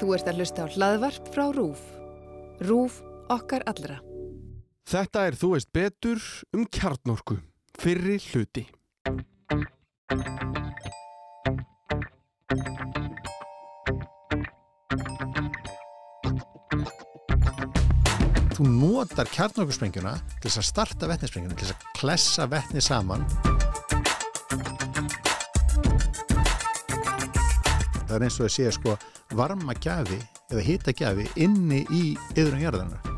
Þú ert að hlusta á hlaðvarp frá RÚF. RÚF okkar allra. Þetta er Þú veist betur um kjarnorku. Fyrri hluti. Þú notar kjarnorkusprengjuna til þess að starta vetnisprengjuna, til þess að klessa vetni saman. Það er eins og að sé sko varma gjafi eða hita gjafi inni í yðrum jarðanar.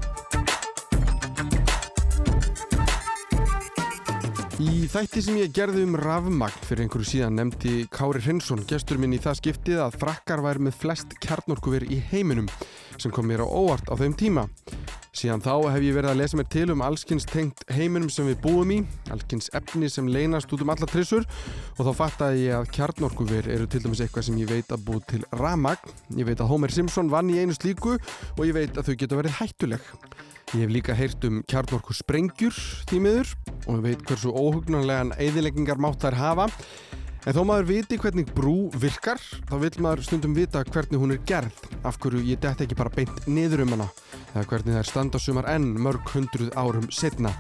Í þætti sem ég gerði um rafmagn fyrir einhverju síðan nefndi Kári Hrinsson, gestur minn í það skiptið að frakkar væri með flest kjarnorkuver í heiminum sem kom mér á óvart á þeim tíma. Síðan þá hef ég verið að lesa mér til um allskynns tengt heiminum sem við búum í, allskynns efni sem leynast út um alla trissur og þá fattaði ég að kjarnorkuver eru til dæmis eitthvað sem ég veit að búið til ramagn. Ég veit að Homer Simpson vann í einu slíku og ég veit að þau geta verið hættuleg. Ég hef líka heyrt um kjarnorku sprengjur tímiður og ég veit hversu óhugnanlegan eðileggingar mátt þær hafa. En þó maður viti hvernig brú virkar, þá vil maður stundum vita hvernig hún er gerð, af hverju ég dætt ekki bara beint niður um hana, eða hvernig það er standasumar enn mörg hundruð árum setna.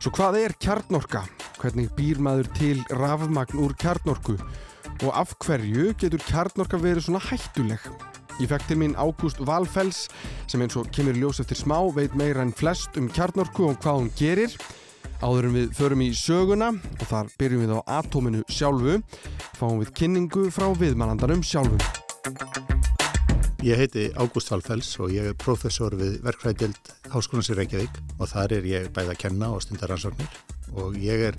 Svo hvað er kjarnorka? Hvernig býr maður til rafmagn úr kjarnorku? Og af hverju getur kjarnorka verið svona hættuleg? Ég fekk til mín Ágúst Valfells sem eins og kemur ljós eftir smá veit meira en flest um kjarnorku og hvað hún gerir. Áður en við förum í söguna og þar byrjum við á atóminu sjálfu, fáum við kynningu frá viðmannandanum sjálfum. Ég heiti Ágúst Valfells og ég er professor við verkfræðild Háskólands í Reykjavík og þar er ég bæða að kenna og stundar ansóknir og ég er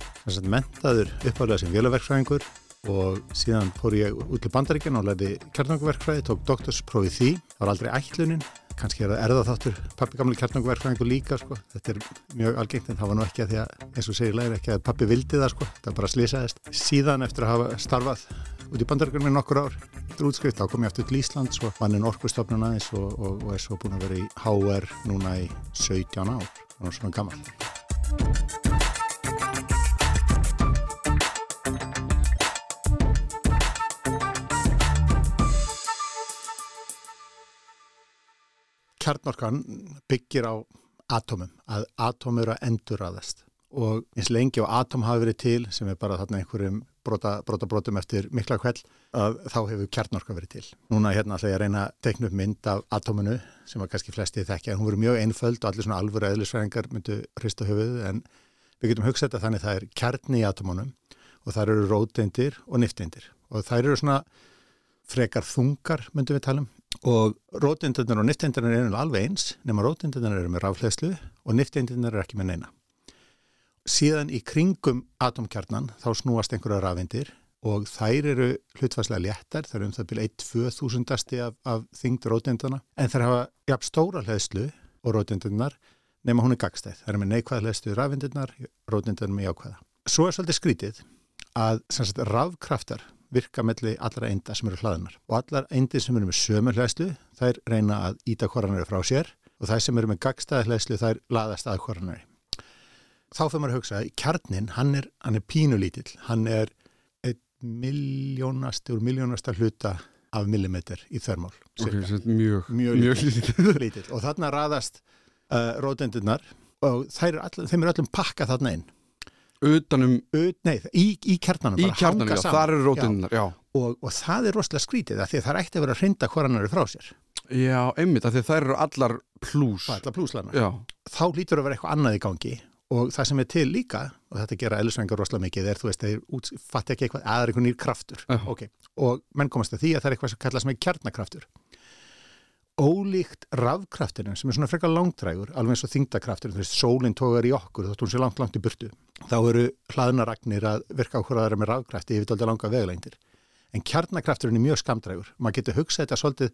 mentaður uppálega sem vélaverkfræðingur og síðan fór ég út til bandaríkjan og lærði kjarnangverkfræði, tók doktorsprófið því, það var aldrei ætlunin, kannski er það erða þáttur pappi gamli kjarnangverkfræðingur líka sko, þetta er mjög algengt en það var nú ekki að því að eins og segir læri ekki að pappi vildi það sko, það bara slísaðist. Síðan eftir að hafa starfað út í bandaríkjan með nokkur ár, eftir útskrift, þá kom ég aftur til Íslands og vann inn orkustofnun aðeins og, og, og er svo búin að vera í HR núna í 17 ár, að svona gammal. Kjarnorkan byggir á atómum, að atóm eru að endur aðast og eins lengi á atóm hafi verið til sem er bara þarna einhverjum brota, brotum eftir mikla kveld að þá hefur kjarnorka verið til. Núna hérna ætla ég að reyna að teikna upp mynd af atóminu sem að kannski flestið þekkja. En hún verið mjög einföld og allir svona alvöru eðlisfræðingar myndu hrista höfuð en við getum hugsað þetta þannig það er kjarni í atómunum og það eru róteindir og nifteindir og það eru svona frekar þungar myndum við tala um og róteindirnar og nifteindirnar eru alveg eins nema róteindirnar eru með rafleðslu og nifteindirnar eru ekki með neina. Síðan í kringum atomkjarnan þá snúast einhverja rafeindir og þær eru hlutfærslega léttar, þær eru um það byrja 1-2 af, af þingd róteindana en þær hafa jafn stóra hlæðslu og róteindirnar nema hún er gagstæð. Þær eru með neikvæða hlæðslu rafeindirnar, róteindirnar með jákvæða. Svo er svolítið skrítið að sagt, rafkraftar virka melli allra einda sem eru hlaðunar og allar eindir sem eru með sömu hlæslu þær reyna að íta hvoranari frá sér. Og þær sem eru með gagstaði hlæslu þær laðast að hvoranari þá fyrir maður að hugsa að kjarnin hann er, hann er pínulítill. Hann er einn miljónast úr miljónasta hluta af millimetr í þörmál okay, mjög, mjög, mjög lítill. lítill. Og þarna raðast uh, rótendunar og er all, þeim er öllum pakka þarna inn utanum Ut, nei, í, í kjarnanum í kjarnanum, já, þar eru rótinnar og, og það er rosalega skrítið því að það ætti að vera að hrinda hvoranari frá sér. Já, einmitt, því að það eru allar plús. Allar plúslarna þá lítur að vera eitthvað annað í gangi og það sem er til líka og þetta gera eðlisvengar rosalega mikið er þú veist, þeir fatti ekki eitthvað aðra eitthvað nýr kraftur. Okay. og menn komast að því að það er eitthvað sem kallast með kjarnakraftur ólíkt rafkrafturinn sem er svona frekar langtrægur, alveg eins og þingdakrafturinn, þú veist, sólinn tógar í okkur þótt hún sé langt, langt í burtu. Þá eru hlaðnaragnir að virka okkur aðra með rafkrafti yfir doldið langa veglengdir. En kjarnakrafturinn er mjög skamtrægur. Man getur hugsað þetta svolítið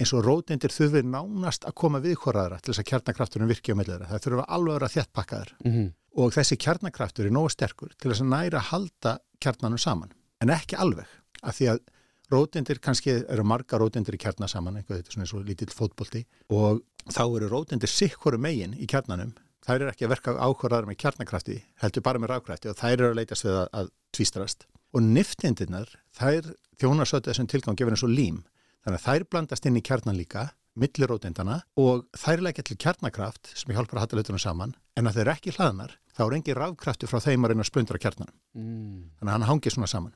eins og rótindir þurfið nánast að koma við hvora aðra til þess að kjarnakrafturinn virki á meðlega. Það þurfa alveg að vera þjættpakkaður. Mm -hmm. Og þessi kjarnakraftur er nógu sterkur til þess að næra halda kjarnanum saman. En ekki alveg, af því að Rótendir kannski eru marga rótendir í kjarnar saman, eitthvað þetta er svona og lítill fótbolti og þá eru rótendir sikkoru megin í kjarnanum. Þær eru ekki að verka ákvarðar með kjarnakrafti, heldur bara með rákrafti og þær eru að leitast við að, að tvístrast. Og niftindirnar, þær þjónarsötu þessum tilgang gefur eins og lím. Þannig að þær blandast inn í kjarnan líka, millir róteindana og þær leggja til kjarnakraft sem hjálpar að hata hlutunum saman en að þeir ekki hlaðnar, þá er engi rafkrafti frá þeim að reyna að splundra kjarnanum. Mm. Þannig að hann hangir svona saman.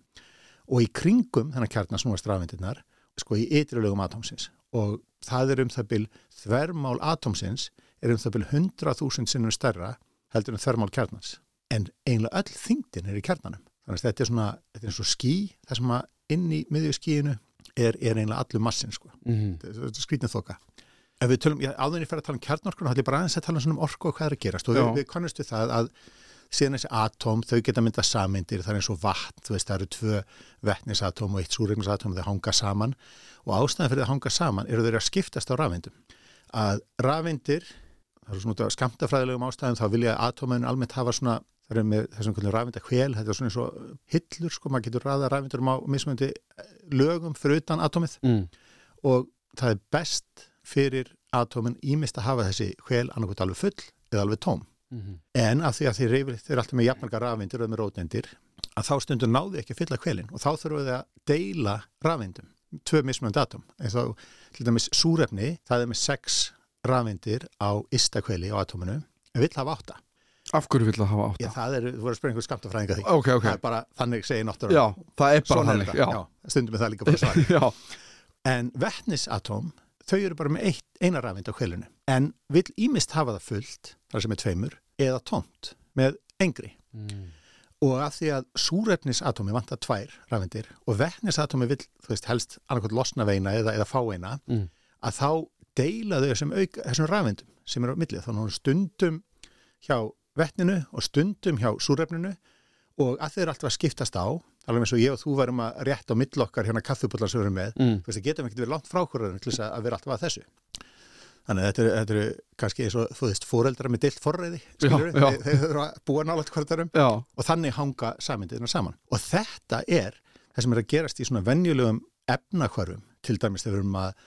Og í kringum þennan kjarnan snúast rafeindirnar, sko í ytrilögum atómsins og það er um það byl þvermál atómsins er um það byl 100.000 sinnum stærra heldur en þvermál kjarnans. En einlega öll þingdin er í kjarnanum. Þannig að þetta er svona, þetta er eins og skí, það sem að inn í miðju skíinu er, er einlega allur massin, sko. Mm. Þetta er skrítið þoka. Ef við tölum, já, áður en ég fer að tala um kjarnorkuna, þá ætlum ég bara aðeins að tala um orku og hvað er að gerast og við, við kannast við það að síðan þessi atóm, þau geta mynda sameindir, það er eins og vatn, þú veist, það eru tvö vettnisatóm og eitt súregnisatóm, þau hanga saman og ástæðan fyrir að hanga saman eru þeir að skiptast á rafeindum. Að rafeindir, það eru svona skamtafræðilegum ástæðum, þá vilja atóminu almennt hafa svona, það er með þessum kvöldum rafeinda hvel, þetta er svona eins og hillur, sko, maður getur ræða rafeindurum á mismöndi lögum fyrir utan atómið Mm. og það er best fyrir atómin ímist að hafa þessi hvel annarkvæmt alveg full eða alveg tóm. Mm. En af því að þeir, eru alltaf með jafnmarga rafeindir og með rótendir, að þá stundum náðu ekki að fylla hvelin og þá þurfum við að deila rafeindum, tvö mismunandi atóm. En þá, til dæmis, súrefni, það er með sex rafeindir á ysta hveli á atóminu, en vill hafa átta. Af hverju vill það hafa átta? Já, það er, þú voru að spyrja einhver skamtafræðinga því. Ok, ok. Það er bara, þannig segir náttúrulega. Já, það er bara er þannig. þetta. Já. stundum er það líka bara svar. Já. En vetnisatóm, þau eru bara með eitt, eina rafeind á kvelinu. En vill ímist hafa það fullt, þar sem er tveimur, eða tómt með engri. Mm. Og af því að súrefnisatómi vantar tvær rafeindir og vetnisatómi vill, þú veist, helst annarkot losna veina eða, eða fá eina, Mm. að þá deila þau þessum, þessum rafeindum sem eru á millið. Þannig að stundum hjá vetninu og stundum hjá súrefninu og að þau eru alltaf að skiptast á, alveg eins og ég og þú varum að rétta á mill okkar hérna kaffibullar sem við erum með, Mm. þú veist, það getum ekki verið langt frá hverjum til þess að vera alltaf að þessu. Þannig að þetta eru, þetta eru kannski eins og, þú veist, fóreldra með dilt forræði, skilur Já, já. þeir, þeir þurfa að búa nálægt hverjarum Já. og þannig hanga samindirna saman. Og þetta er það sem er að gerast í svona venjulegum efnakvarfum, til dæmis þegar við erum að,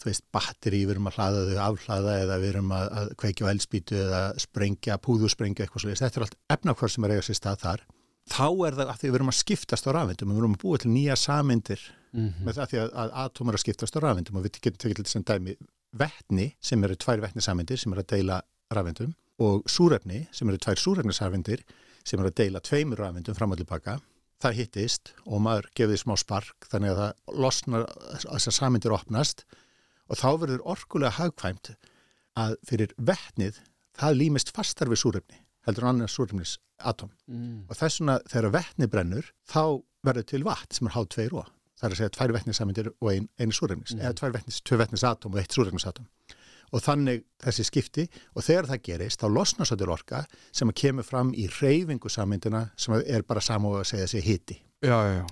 þú veist, batteri, við erum að hlaða þau afhlaða eða við erum að, að kveikja á eldspýtu eða sprengja, púðusprengja eitthvað svolítið. Þetta er allt efnakvarf sem er að eiga sér stað þar. Þá er það að því við erum að skiptast á rafindum við erum að búa til nýja samindir Mm. með það að, að atóm er að skiptast á rafindum og við getum tekið til þessum dæmi vetni sem eru tvær vetnisamindir sem eru að deila rafindum og súrefni sem eru tvær súrefnisamindir sem eru að deila tveimur rafindum fram og tilbaka það hittist og maður gefið smá spark þannig að það losnar þessar samindir opnast og þá verður orkulega hagkvæmt að fyrir vetnið það límist fastar við súrefni heldur en annars súrefnis atóm Mm. og þess vegna þegar vetni brennur þá verður til vatn sem er háð tveir og það er að segja tvær vetnisamindir og ein, einu súrefnis eða tvær vetnis, tvö vetnisatóm og eitt súrefnisatóm og þannig þessi skipti og þegar það gerist þá losnar svo til orka sem kemur fram í reyfingu samindina sem er bara samá að segja þessi hiti. Já, já, já.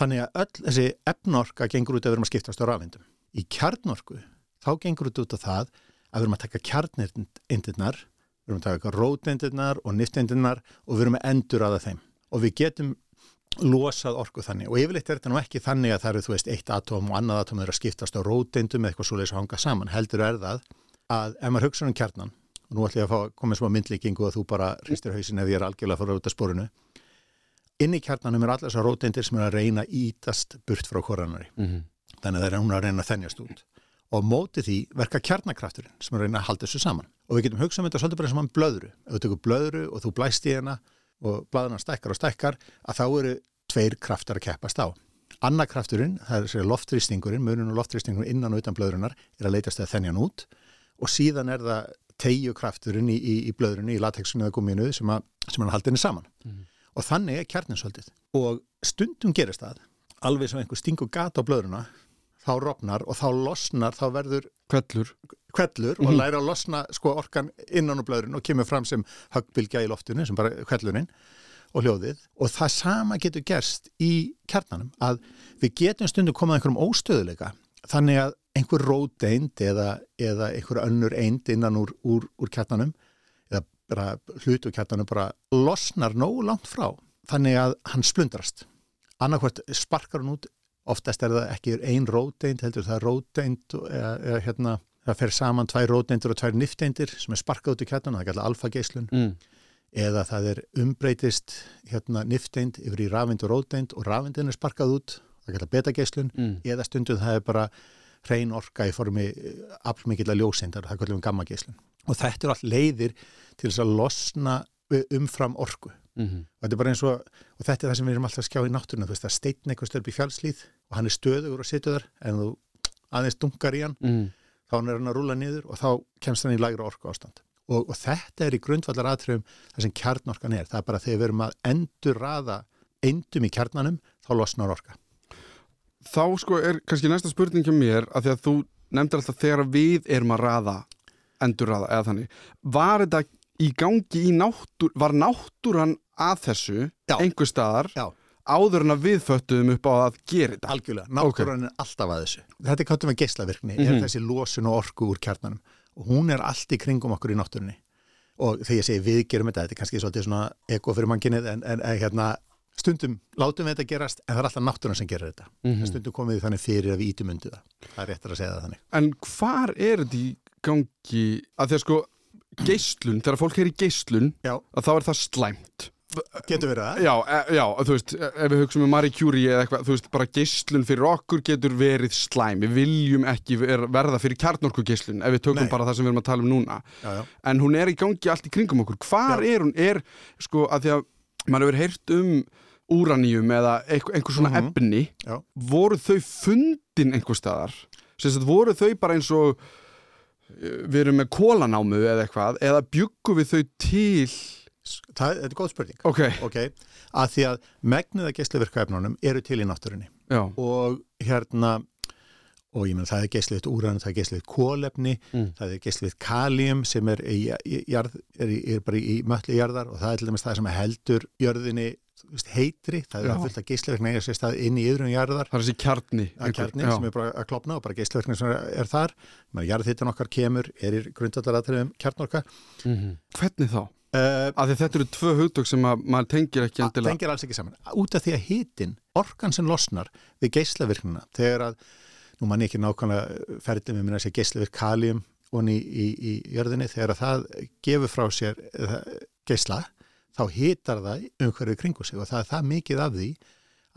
þannig að öll þessi efnorka gengur út að við erum að skiptast á rafindum í kjarnorku þá gengur þetta út á það að við erum að taka kjarnindirnar við erum að taka róteindirnar og nifteindirnar og við erum að endur aða þeim. Og við getum losað orku þannig. Og yfirleitt er þetta nú ekki þannig að það eru þú veist eitt atóm og annað atóm eru að skiptast á róteindum eða eitthvað svoleiðis að hanga saman. Heldur er það að ef maður hugsa um kjarnan og nú ætlum ég að fá að koma smá myndlíkingu og þú bara hristir hausin ef ég er algjörlega að fara út af sporinu. Inn í kjarnanum er allar þessar róteindir sem er að reyna að ítast burt frá koranari Mm. þannig að það er hún að reyna að þennjast út. Og móti því verka kjarnakrafturinn sem er að reyna að halda þessu saman. Og við getum hugsað um þetta svolítið bara sem hann blöðru. Ef þú tekur blöðru og þú blæst í hana og blaðuna stækkar og stækkar að þá eru tveir kraftar að keppast á. Annar krafturinn, það er loftrýstingurinn munun og loftrýstingurinn innan og utan blöðrunar er að leitast að þennja hann út. Og síðan er það tegju krafturinn í, í, í blöðrunni, í latexinu eða gumminu sem, að, sem hann haldi henni saman. Og þannig er kjarnin svolítið og stundum gerist það alveg sem einhver stingur gata á blöðruna þá rofnar og þá losnar þá verður Kvellur. kvellur og læra að losna sko orkan innan á blöðrun og kemur fram sem höggbylgja í loftinu sem bara kvellunin og hljóðið. Og það sama getur gerst í kjarnanum að við getum stundum komað einhverjum óstöðuleika þannig að einhver róteind eða, eða einhver önnur eind innan úr, úr, úr kjarnanum eða bara hlutu kjarnanum bara losnar nógu langt frá þannig að hann splundrast. Annarkvært sparkar hann út oftast er það ekki ein róteind heldur það er róteind eða, eða hérna það fer saman tvær róteindir og tvær nifteindir sem er sparkað út í kjarnan, það er kallað alfageislun. Mm. eða það er umbreytist hérna nifteind yfir í rafeind og róteind og rafeindin er sparkað út, það það kallar betageislun. Mm. eða stundum það er bara hrein orka í formi aflmikilla ljósindar, það kallum við gammageislun. Og þetta er allt leiðir til þess að losna umfram orku. Mm og þetta er bara eins og, og þetta er það sem við erum alltaf að skjá í náttúruna, þú veist að steitn eitthvað störp í fjálslíð og hann er stöðugur og situr þar en þú aðeins dunkar í hann mm. þá er hann að rúla niður og þá kemst hann í lægra orku ástand og, og þetta er í grundvallar aðtröfum það sem kjarnorkan er, það er bara þegar við erum að endur raða endum í kjarnanum þá losnar orka Þá sko er kannski næsta spurning hjá mér að því að þú nefndir alltaf þegar við erum að raða endur raða eða þannig var þetta í gangi í náttúr var náttúran að þessu Já. einhver staðar Já. Áður en að við föttuðum upp á að gera þetta. Algjörlega, náttúran er alltaf að þessu. Þetta er káttum við geislavirkni, Mhm. er þessi losun og orku úr kjarnanum. Og hún er allt í kringum okkur í náttúrunni. Og þegar ég segi við gerum þetta, þetta er kannski svolítið svona eko fyrir mannkinnið en, en, hérna stundum látum við þetta gerast en það er alltaf náttúran sem gerir þetta. Mhm. en stundum komum við þannig fyrir að við ítum undir það. Það er réttar að segja það þannig. En hvar er þetta í gangi? Að að sko geislun, þegar fólk er í geislun Já. að þá er það slæmt getur verið það? Já, e, já, þú veist, ef við hugsaum um Marie Curie eða eitthvað, þú veist, bara geislun fyrir okkur getur verið slæm, við viljum ekki ver, verða fyrir kjarnorku geislun ef við tökum Nei. bara það sem við erum að tala um núna Já, já. en hún er í gangi allt í kringum okkur hvar er hún, er, sko, að því að maður hefur heyrt um úraníum eða einhver, einhver svona Mhm. efni Já. voru þau fundin einhver staðar sagt voru þau bara eins og eh, við erum með kólanámu eða eitthvað eða byggum við þau til Það, þetta er góð spurning. Ok, ok, að því að megnið að geislavirkaefnunum eru til í náttúrunni. Já, og hérna og ég menn það er geisliðt úran, það er geisliðt kólefni, Mm. það er geisliðt kalium sem er, í, í, jarð, er, er bara í möllu jarðar og það er til dæmis það sem heldur jörðinni heitri, það er fullt af geislavirkni eða sér stað inn í yðrum jarðar. Það er þessi kjarni kjarni sem er bara að klopna og bara geislavirkni sem er, þar. Jarðhittan okkar kemur, er í grundvallaratriðum kjarnorka. Mhm. hvernig þá? Uh, Af því þetta eru tvö hugtök sem að maður tengir ekki endilega tengir alls ekki saman. Út af því að hitin, orkan sem losnar við geislavirknina, þegar að, nú mann ekki nákvæmlega ferðið með minna að segja geislavirk kalium onni í, í, í jörðinni, þegar að það gefur frá sér eða, geisla, þá hitar það umhverfið kringu sig og það er það mikið af því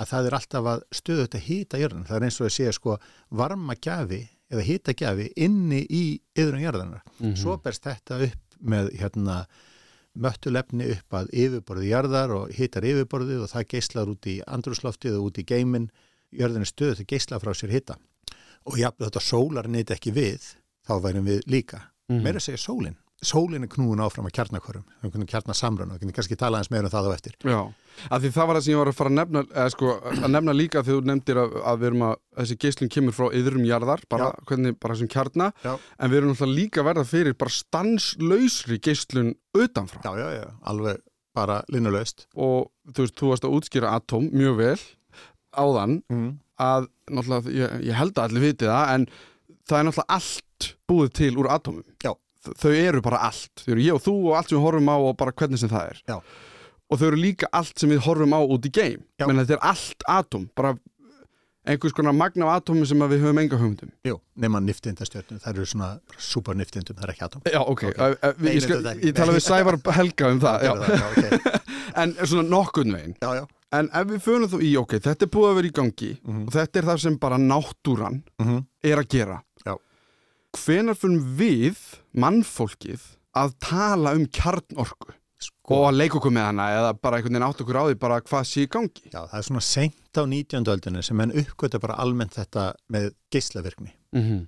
að það er alltaf að stöðu þetta hita jörðin. Það er eins og að segja sko varma gjafi eða hita gjafi inni í yðrum jörðinar. Mhm. Svo berst þetta upp með hérna möttulefni upp að yfirborði jarðar og hitar yfirborðið og það geislar út í andrúsloftið og út í geimin jörðin er stöðu til geisla frá sér hita. Og jafnveg þetta sólar nýtt ekki við þá værum við líka. Mhm. meira að segja sólin sólin er knúin áfram að kjarnakvörum um kjarnasamrun og kannski tala eins meira um það á eftir Já, af því það var það sem ég var að fara að nefna eða sko, að nefna líka þegar þú nefndir að, að við erum að, þessi geislun kemur frá yðrum jarðar, bara Já. hvernig, bara sem kjarna Já. en við erum náttúrulega líka verða fyrir bara stanslausri geislun utanfrá já, já, já, alveg bara linnulaust og þú veist, þú varst að útskýra atóm mjög vel áðan mm. að náttúrulega, ég, ég held að allir viti það en það er náttúrulega allt búið til úr atómum Já. Þau eru bara allt, þau eru ég og þú og allt sem við horfum á og bara hvernig sem það er Já. og þau eru líka allt sem við horfum á út í geim menn þetta er allt atóm bara einhvers konar magna af atómi sem við höfum enga hugmyndum Jú, nema niftindastjörnum, það eru svona super niftindum, það er ekki atom Já, ok, Ok. okay. Uh, Nei, ég, ekki- ég tala við Sævar Helga um það, já. já, okay. en svona nokkurn veginn en ef við fönum þú í, ok, þetta er búið að vera í gangi Mhm. og þetta er það sem bara náttúran Mm -hmm. er að gera Já. hvenar fyrir við mannfólkið að tala um kjarnorku sko, og að leika okkur með hana eða bara einhvern veginn átt okkur á því bara hvað sé í gangi já, það er svona seint á 19. öldinu sem menn uppgöta bara almennt þetta með geislavirkni mm -hmm.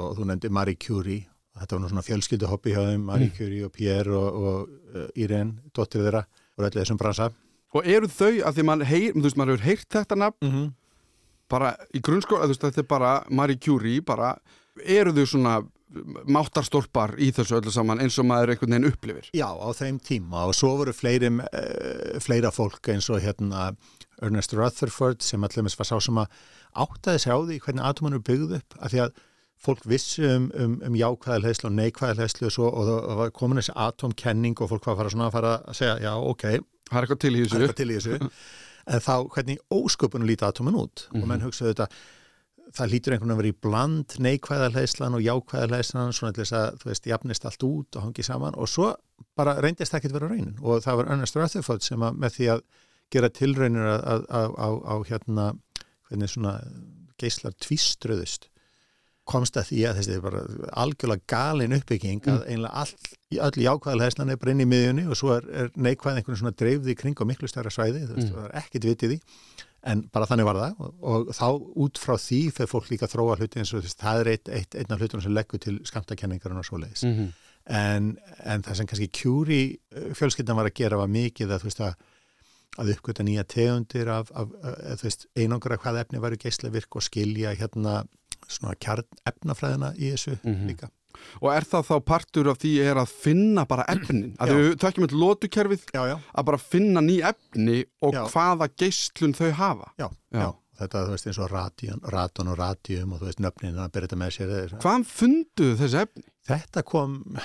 og þú nefndi Marie Curie og þetta var nú svona fjölskylduhoppi hjá þeim Marie Mm. Curie og Pierre og, og uh, Irene, dóttir þeirra og öllu þessum bransa og eru þau að því maður heyr, þú veist, maður hefur heyrt þetta nafn mm -hmm. bara í grunnskóla, þú veist, þetta er bara Marie Curie, bara eru þau svona máttarstólpar í þessu öllu saman eins og maður einhvern veginn upplifir. Já, á þeim tíma. Og svo voru fleiri, uh, fleira fólk eins og hérna Ernest Rutherford sem allir með var sá sem að áttaði sig á því hvernig atomun er byggð upp af því að fólk vissi um, um, um jákvæðalheislu og neikvæðalheislu og, og það var komin þessi atomkenning og fólk var að fara svona að fara að segja já, ok, það er eitthvað til í þessu. en þá hvernig ósköpunum líti atomun út? Og menn hugsaðu þetta það lítur einhvern veginn að vera í bland neikvæðalheislan og jákvæðalheislan svona til þess að þú veist, jafnist allt út og hangi saman. Og svo bara reyndist að vera raunin. Og það var Ernest Rutherford sem að með því að gera tilraunir á, hérna hvernig svona geislar tvíströðust komst að því að þessi er bara algjörlega galin uppbygging að einlega all, öll jákvæðalhæslan er bara inn í miðjunni og svo er, er neikvæð einhvern svona dreifði í kring á miklu stærra svæði, þú veist, Mm. það er ekkit vitið í en bara þannig var það og, og þá út frá því fyrir fólk líka að þróa hluti eins og veist, það er eitt, eitt, einn af hlutunum sem leggur til skamtakenningar og svoleiðis mm -hmm. en, en það sem kannski kjúri fjölskyldan var að gera var mikið að þú veist að að uppgöta nýja tegundir af, af, af þú veist, einangra hvað efni væru geislavirk og skilja hérna svona kjarn efnafræðina í þessu Mhm. líka. Og er það þá partur af því er að finna bara efnin? Að við tökjum eitthvað lótukerfið Já, já, að bara finna ný efni og Já. hvaða geislun þau hafa. já, Já. já. Þetta, þú veist, eins og radion, radon og radium og þú veist, nöfnin að byrja þetta með sér. Hvaðan funduðu þessi efni? Þetta kom,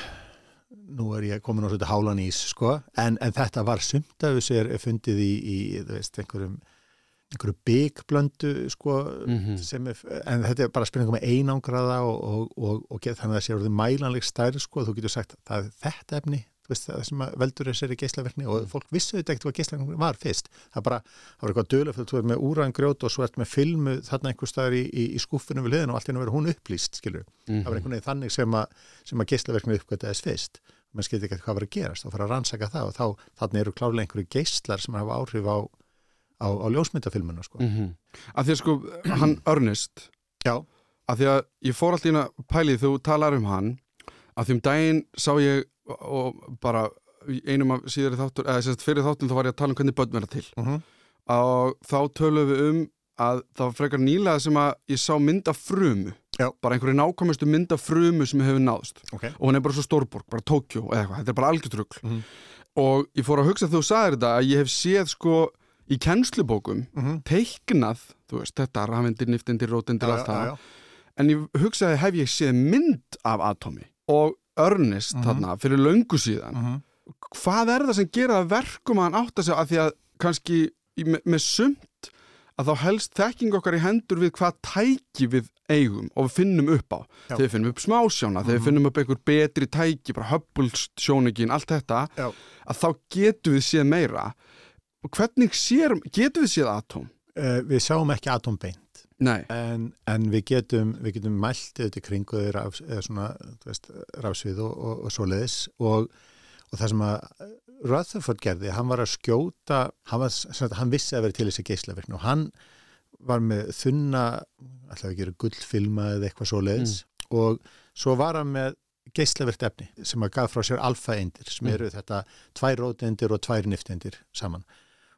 nú er ég komin á svona hálan ís, sko, en, en þetta var sumt af þessu er fundið í, í þú veist, einhverjum, einhverju byggblöndu, sko, Mhm. sem er, en þetta er bara spurningum með einangraða og, og, og, og get, þannig að það sé orðið mælanleg stærð, sko, þú getur sagt það er þetta efni, veist, það sem veldur þessari geislaverkni og fólk vissu þetta ekkert hvað geislaverkni var fyrst. Það bara, það var eitthvað dölu þú er með úræðan grjót og svo ert með filmu þarna einhver staðar í, í, í skúffunum við liðin og allt í hennu verið hún upplýst, skilur Mhm. það var einhvern veginn þannig sem að, sem að geislaverkni uppgötaðist fyrst mann skildi ekki hvað var að gerast og fara að rannsaka það og þá þannig eru klárlega einhverju geislar sem hafa áhrif á, á, á ljósmyndafilmuna sko. Mhm. Að því að sko, hann Ernest, Já, að því að ég fór alltaf inn að pæli þú talar um hann, að því um daginn sá ég og bara einum af síðari þáttur, eða sérst fyrir þáttum þá var ég að tala um hvernig börn verða til. uh -huh. og þá tölum við um að það var frekar nýlega sem að ég sá mynda frumu Já. bara einhverju nákvæmustu mynda frumu sem hefur náðst ok og hún er bara svo stórborg, bara Tókjó eða eitthvað, þetta er bara algjörtrugl Mhm. og ég fór að hugsa þegar þú sagðir þetta að ég hef séð sko í kennslubókum uh -huh. teiknað, þú veist, þetta rafendir, niftendir, rótendir, já, allt það en ég hugsaði hef ég séð mynd af atomi og Ernest Mhm. þarna fyrir löngu síðan Uh -huh. hvað er það sem gera verkum að hann átta sig að því að kannski í, með, sumt að þá helst þekking okkar í hendur við hvað tæki við eigum og við finnum upp á Já. þegar við finnum upp smásjána, þegar við Mhm. finnum upp einhver betri tæki, bara Hubble sjóningin allt þetta, Já. að þá getum við séð meira hvernig sér, getum við séð atóm? Uh, við sjáum ekki atombeint Nei, en, en við getum við getum mælt auðvitað kringu þeir rafs, eða svona, veist, rafsvið og, og, og svoleiðis. Og, og það sem að Rutherford gerði, hann var að skjóta hann, var, sagt, hann vissi að vera til þessi geislaverkni og hann var með þunna, ætlaði að gera gullfilma eða eitthvað svoleiðis. Og svo var hann með geislaverkt efni sem að gaf frá sér alfa-eindir sem Mm. eru þetta tvær rótendir og tvær niftendir saman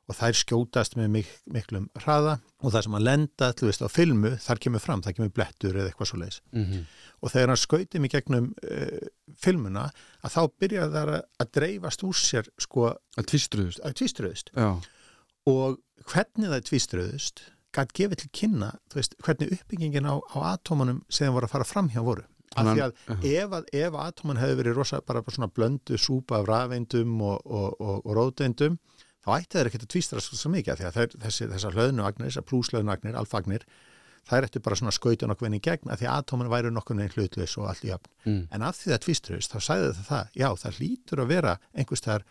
og þær skjótast með mik miklum hraða og það sem að lenda, þú veist, á filmu þar kemur fram, það kemur blettur eða eitthvað svo leiðis Mhm. og þegar hann skauti mig gegnum uh, filmuna að þá byrja það að, dreifast úr sér sko að tvistruðust að tvíströðust Já, og hvernig það tvíströðust gætt gefið til kynna, veist, hvernig uppbyggingin á, á atómanum sem voru að fara fram hjá voru. Af því að ef, að, ef atóman hefði verið rosa bara svona blöndu súpa af rafeindum og, og, og, og róteindum þá ætti þeir ekkert að tvístra svo mikið því að þessi, þessar hlöðnuagnir, þessar plúslöðnuagnir, alfagnir þær ættu bara svona skauta nokkuð inn í gegn að því að atóman væru nokkuð neginn hlutlaus og allt í öfn Mm. en af því það tvístraust þá sagði það það, já það hlýtur að vera einhvers þar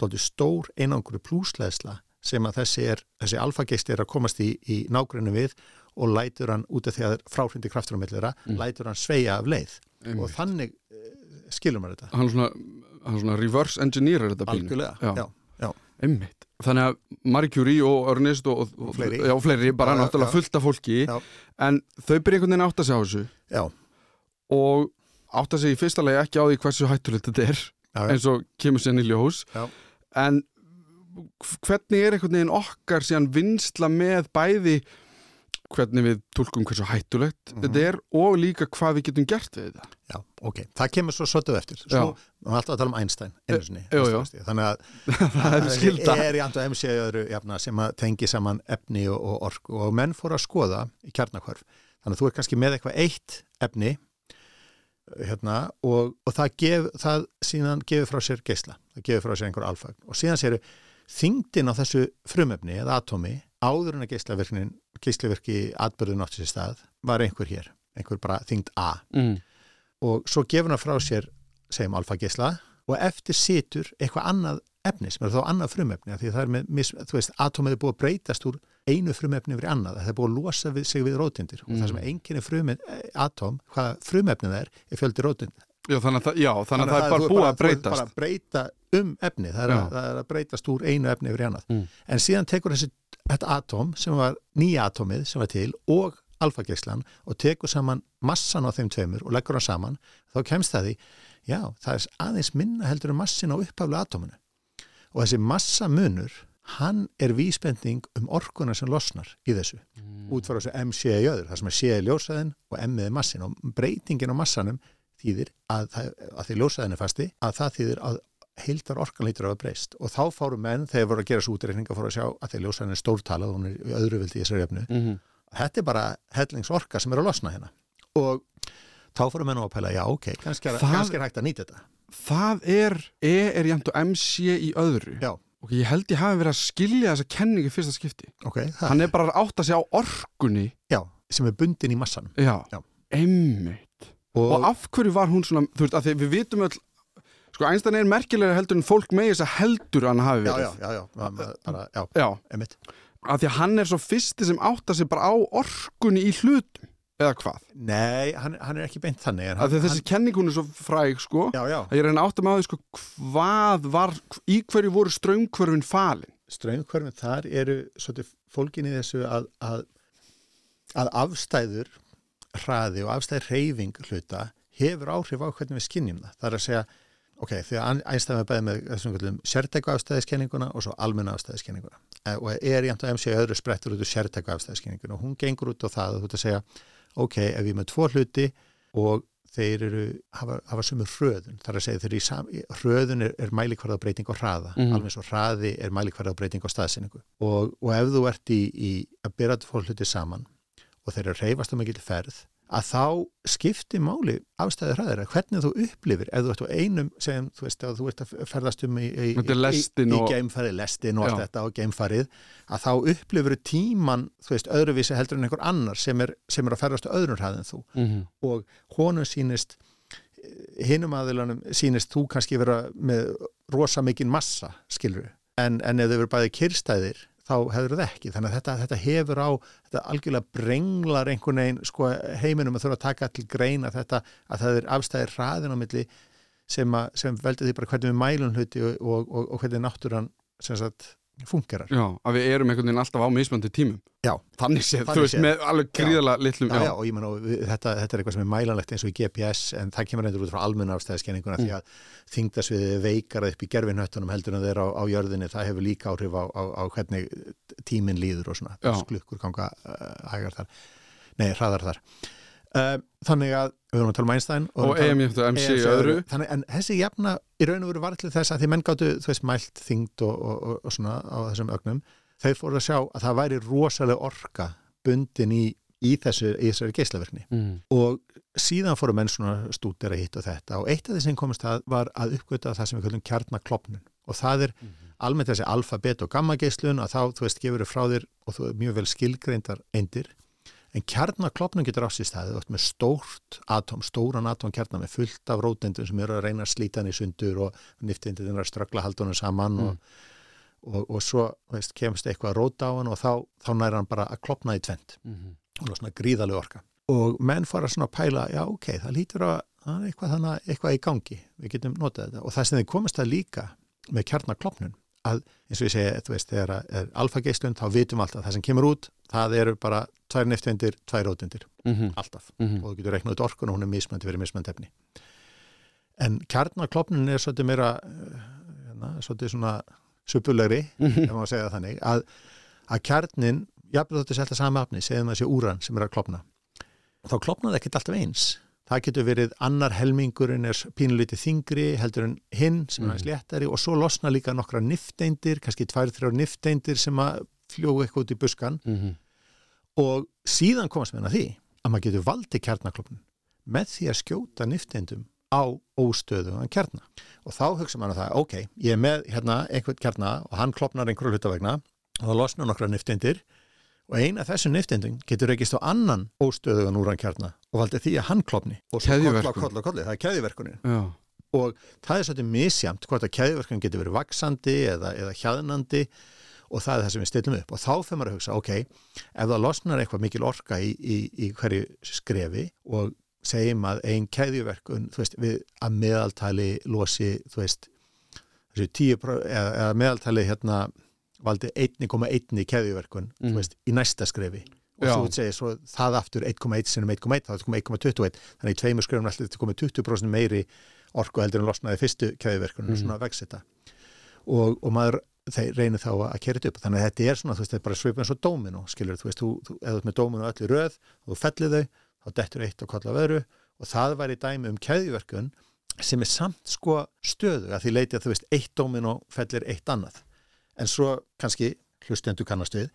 dóldi stór einangur plúsleðsla sem að þessi, þessi alfageist er að komast í, í nágrunni við og lætur hann út af því að fráhrindi kraftur á millera, Mm. lætur hann sveia af leið og einmitt. þannig uh, skilur maður þetta hann svona, hann svona reverse engineer þetta pínu. algjörlega, já, já, Einmitt. Þannig að Marie Curie og Ernest og, og, Og fleiri. Já, fleiri, bara Já, náttúrulega já. fullt af fólki Já. en þau byrja einhvern veginn að segja á þessu já, og átt að segja í fyrsta lagi ekki á því hversu hættulegt þetta er eins og kemur sér í ljós Já. en hvernig er einhvern veginn okkar síðan vinsla með bæði hvernig við tólkum hversu hættulegt Mhm. þetta er og líka hvað við getum gert við þetta. Já, ok, það kemur svo svolítið eftir. Svo, við erum alltaf að tala um Einstein einu sinni, jú, jú. þannig að það er er í andu MC öðru jafna, sem að tengi saman efni og, og orku. Og menn fóru að skoða í kjarnakvörf þannig að þú er kannski með eitthvað eitt efni hérna, og, og það, gef, það síðan gefur frá sér geisla. Það gefur frá sér einhver alfagn. Og síðan séru þingdin á þessu frumefni eða atomi áður en að geislavirki atbyrðun átti sér stað var einhver hér, einhver bara þingd A Mm. og svo gefur hann frá sér segjum alfageisla og eftir situr eitthvað annað efni sem er þá annað frumefni af því það er með, mis, þú veist, atomið er búið að breytast úr einu frumefni yfir annað, það er búið að losa við sig við rótindir og það sem Mm. einnkynni frumefni, atóm, hvaða frumefni það er, er fjöldi rótindir. Já, þannig að, það- já, þannig að það er bara búið að þú ert breytast. bara að breyta um efni, það er, að, það er að breytast úr einu efni yfir í annað. Mm. En síðan tekur þessi, þetta atóm sem var nýja atómið sem var til og alfageislan og tekur saman massan á þeim tveimur og leggur hann saman, þá kemst það því, já, það er aðeins minna heldur en massin á upphaflega atóminu. Og þessi massamunur, hann er vísbending um orkuna sem losnar í þessu. Mm. Út frá þessu MC í öður, það sem er C er ljósaðin og M er massin og breytingin á massanum þýðir að, að því ljósaðin er fasti, að það þýðir að heildar orkan lítur að breyst og þá fóru menn þegar voru að gera svo útreikninga fóru að sjá að því ljósaðin er stórtalað og hún er í öðru vildi í þessari jöfnu Mhm. þetta er bara hellingsorka sem er að losna hérna og þá fóru menn á að pæla, já ok, kannski er, Það- kannski er hægt að nýta þetta Það er, E er jæmt og MC í öðru. Já. Og ég held ég hafi verið að skilja þessa kenningu fyrsta skipti. ok, það, Hann er bara að átta sig á orkunni. já, sem er bundin í massanum Já. Já. Einmitt. Og, Og af hverju var hún svona, þú veist, að við vitum öll, sko, Einstein er merkilega heldur en fólk með þess að heldur hann hafi já, verið. já, já, já, ma- bara, já, Já, emitt að því að hann er svo fyrsti sem átta sig bara á orkunni í hlutum, eða hvað? nei, hann, hann er ekki beint þannig hann, því að þessi kenning hún er svo fræg, sko, já, já, að ég reyna að átta mig á því, sko, hvað var, í hverju voru ströngkvörfin falin? ströngkvörfin þar eru svolítið fólkin í þessu að, að, að afstæður hraði og afstæður reyfing hluta hefur áhrif á hvernig við skinnjum það. Það er að segja, ok, þegar Einstein var bæðið með þessum kallum sértæku afstæðiskenninguna og svo almenna afstæðiskenninguna Eh, og er jæmt að MC öðru sprettur út úr sértæku afstæðiskenninguna og hún gengur út á það að þú ert að segja, ok, ef ég er með tvo hluti og þeir eru, hafa, hafa sumur hröðun, þar að segja þeir eru í sam, hröðun er, er mælikvarða breyting á hraða, Mhm. alveg svo hraði er mælikvarða breyting á staðsynningu og, og ef þú ert í, í að byrja fólk hluti saman og þeir eru að reyfast um ekki ferð að þá skipti máli afstæði hraðir að hvernig þú upplifir ef þú ert á einum sem þú veist að þú ert að ferðast um í, í, í, í, geimfarið, lestin og allt þetta og geimfarið að þá upplifir tíman þú veist öðruvísi heldur en einhver annar sem er, sem er að ferðast á öðrum hraðin þú. Mm -hmm. og honum sínist hinum aðilanum sínist þú kannski vera með rosa mikinn massa skilur en, en ef þau verður bæði kyrstæðir þá hefur það ekki, þannig að þetta, þetta hefur á þetta algjörlega brenglar einhvern veginn sko, heiminum að þurfa að taka til greina þetta að það er afstæðir hraðin á milli sem, að, sem veldur því bara hvernig við mælum hluti og, og, og hvernig náttúran sem sagt fungerar. Já, að við erum einhvern veginn alltaf á mismöndi tímum. Já. Þannig séð, þú veist, séð. með alveg gríðala litlum, Já, já, og ég menn og þetta, þetta er eitthvað sem er mælanlegt eins og í GPS en það kemur endur út frá almenna afstæðiskenninguna Mm. því að þingdasviði veikara upp í gerfinhöttunum heldur en þeir á, á jörðinni það hefur líka áhrif á, á, á hvernig tíminn líður og svona, Já. sklukkur ganga uh, hægar þar, nei, hraðar þar uh, þannig að við erum að tala um Einstein og við erum EM að tala um MC í öðru. þannig, en þessi jafna í raun og veru var til þess að því menn gáttu þú veist mælt þingd og, og, og, og svona á þessum ögnum, þeir fóru að sjá að það væri rosalega orka bundin í, í þessu í þessari geislaverkni Mm. og síðan fóru menn svona stúdera hitt og þetta. Og eitt af því sem komist að var að uppgöta það sem við kallum kjarnaklopnun og það er almennt þessi alfa, beta og gamma geislun að þá, þú veist, gefur þau frá þér og þú er mjög vel skilgreindar eindir en kjarnaklopnun getur á sér staðið þú ert með stórt atóm, stóran atóm kjarna með fullt af rótendum sem eru að reyna að slíta hann í sundur og niftindin er að ströggla haldunum saman og, og, og svo veist, kemst eitthvað að róta á hann og þá, þá næra hann bara að klopna í tvent Mhm. og það er svona gríðaleg orka. Og menn fara svona að pæla, já ok, það lítur að er eitthvað, þannig, eitthvað í gangi. Við getum notað þetta. Og það sem þið komast að líka með kjarnaklopnun að eins og ég segi, þú veist, þegar er alfageislun þá vitum alltaf að það sem kemur út það eru bara tvær neftindir, tvær rótindir Mhm. alltaf Mhm. og þú getur reiknað út orkun og hún er mismöndi fyrir mismöndi efni en kjarnaklopnun er svolítið meira eh, hérna, svolítið svona suppulegri Mhm. ef maður segja þannig að, að kjarnin, jafnveg þóttu selta sama afni segjum að sé úran sem er að klopna þá klopnar það ekkert alltaf eins það getur verið annar helmingurinn er pínulítið þingri heldur en hinn sem er hans léttari og svo losna líka nokkra nifteindir, kannski tvær, þrjár nifteindir sem að fljógu eitthvað út í buskan Mhm. Og síðan komast að því að maður getur valdi kjarnaklopnun með því að skjóta nifteindum á óstöðugan kjarna. Og þá hugsa maður það, ok, ég er með hérna einhvern kjarna og hann klopnar einhverju hlutavegna og það losnar nokkra nifteindir og eina af þessum nifteindum getur rekist á annan óstöðugan úran kjarna og valdi því að hann klopni og svo koll og kolli, það er keðiverkunin Já. og það er svolítið misjamt hvort að keðiverkun getur verið vaksandi eða, eða hjaðnandi og það er það sem við stillum upp og þá fyrir maður að hugsa, ok, ef það losnar eitthvað mikil orka í, í, í hverju skrefi og segjum að einn keðjuverkun, þú veist, við að meðaltali losi, þú veist þessu tíu, eða, eða meðaltali hérna valdi 1,1 keðjuverkun, mm. þú veist, í næsta skrefi og Já. þú segir svo það aftur 1,1 sinum 1,1, þá er þetta komið 1,21 þannig í tveimur skrefum alltaf þetta komið 20% meiri orku heldur en losnaði fyrstu keðjuverkunum Mhm. mm. svona að vex þetta og, og maður þeir reynir þá að kera þetta upp. Þannig að þetta er svona, þú veist, þetta er bara svipað eins og dóminu skilur, þú veist, þú, þú, eða með dóminu öllu röð og þú fellið þau, þá dettur eitt og kolla veðru og það væri dæmi um keðjuverkun sem er samt sko stöðu að því leiti að þú veist, eitt dóminu fellir eitt annað. En svo kannski hlustendur kannast við